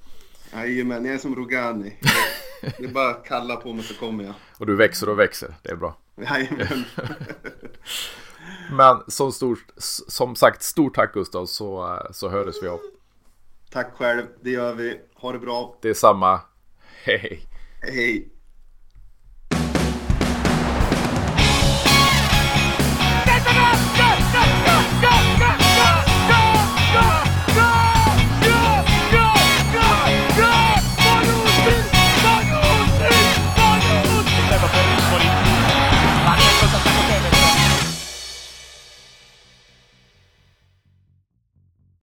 Jajamän, jag är som Rogani. Det är bara att kalla på mig så kommer jag.
Och du växer och växer, det är bra.
Jajamän.
men som, stort, som sagt, stort tack Gustav så, så hördes vi av.
Tack själv, det gör vi. Ha det bra.
Det är samma. Hej.
Hej.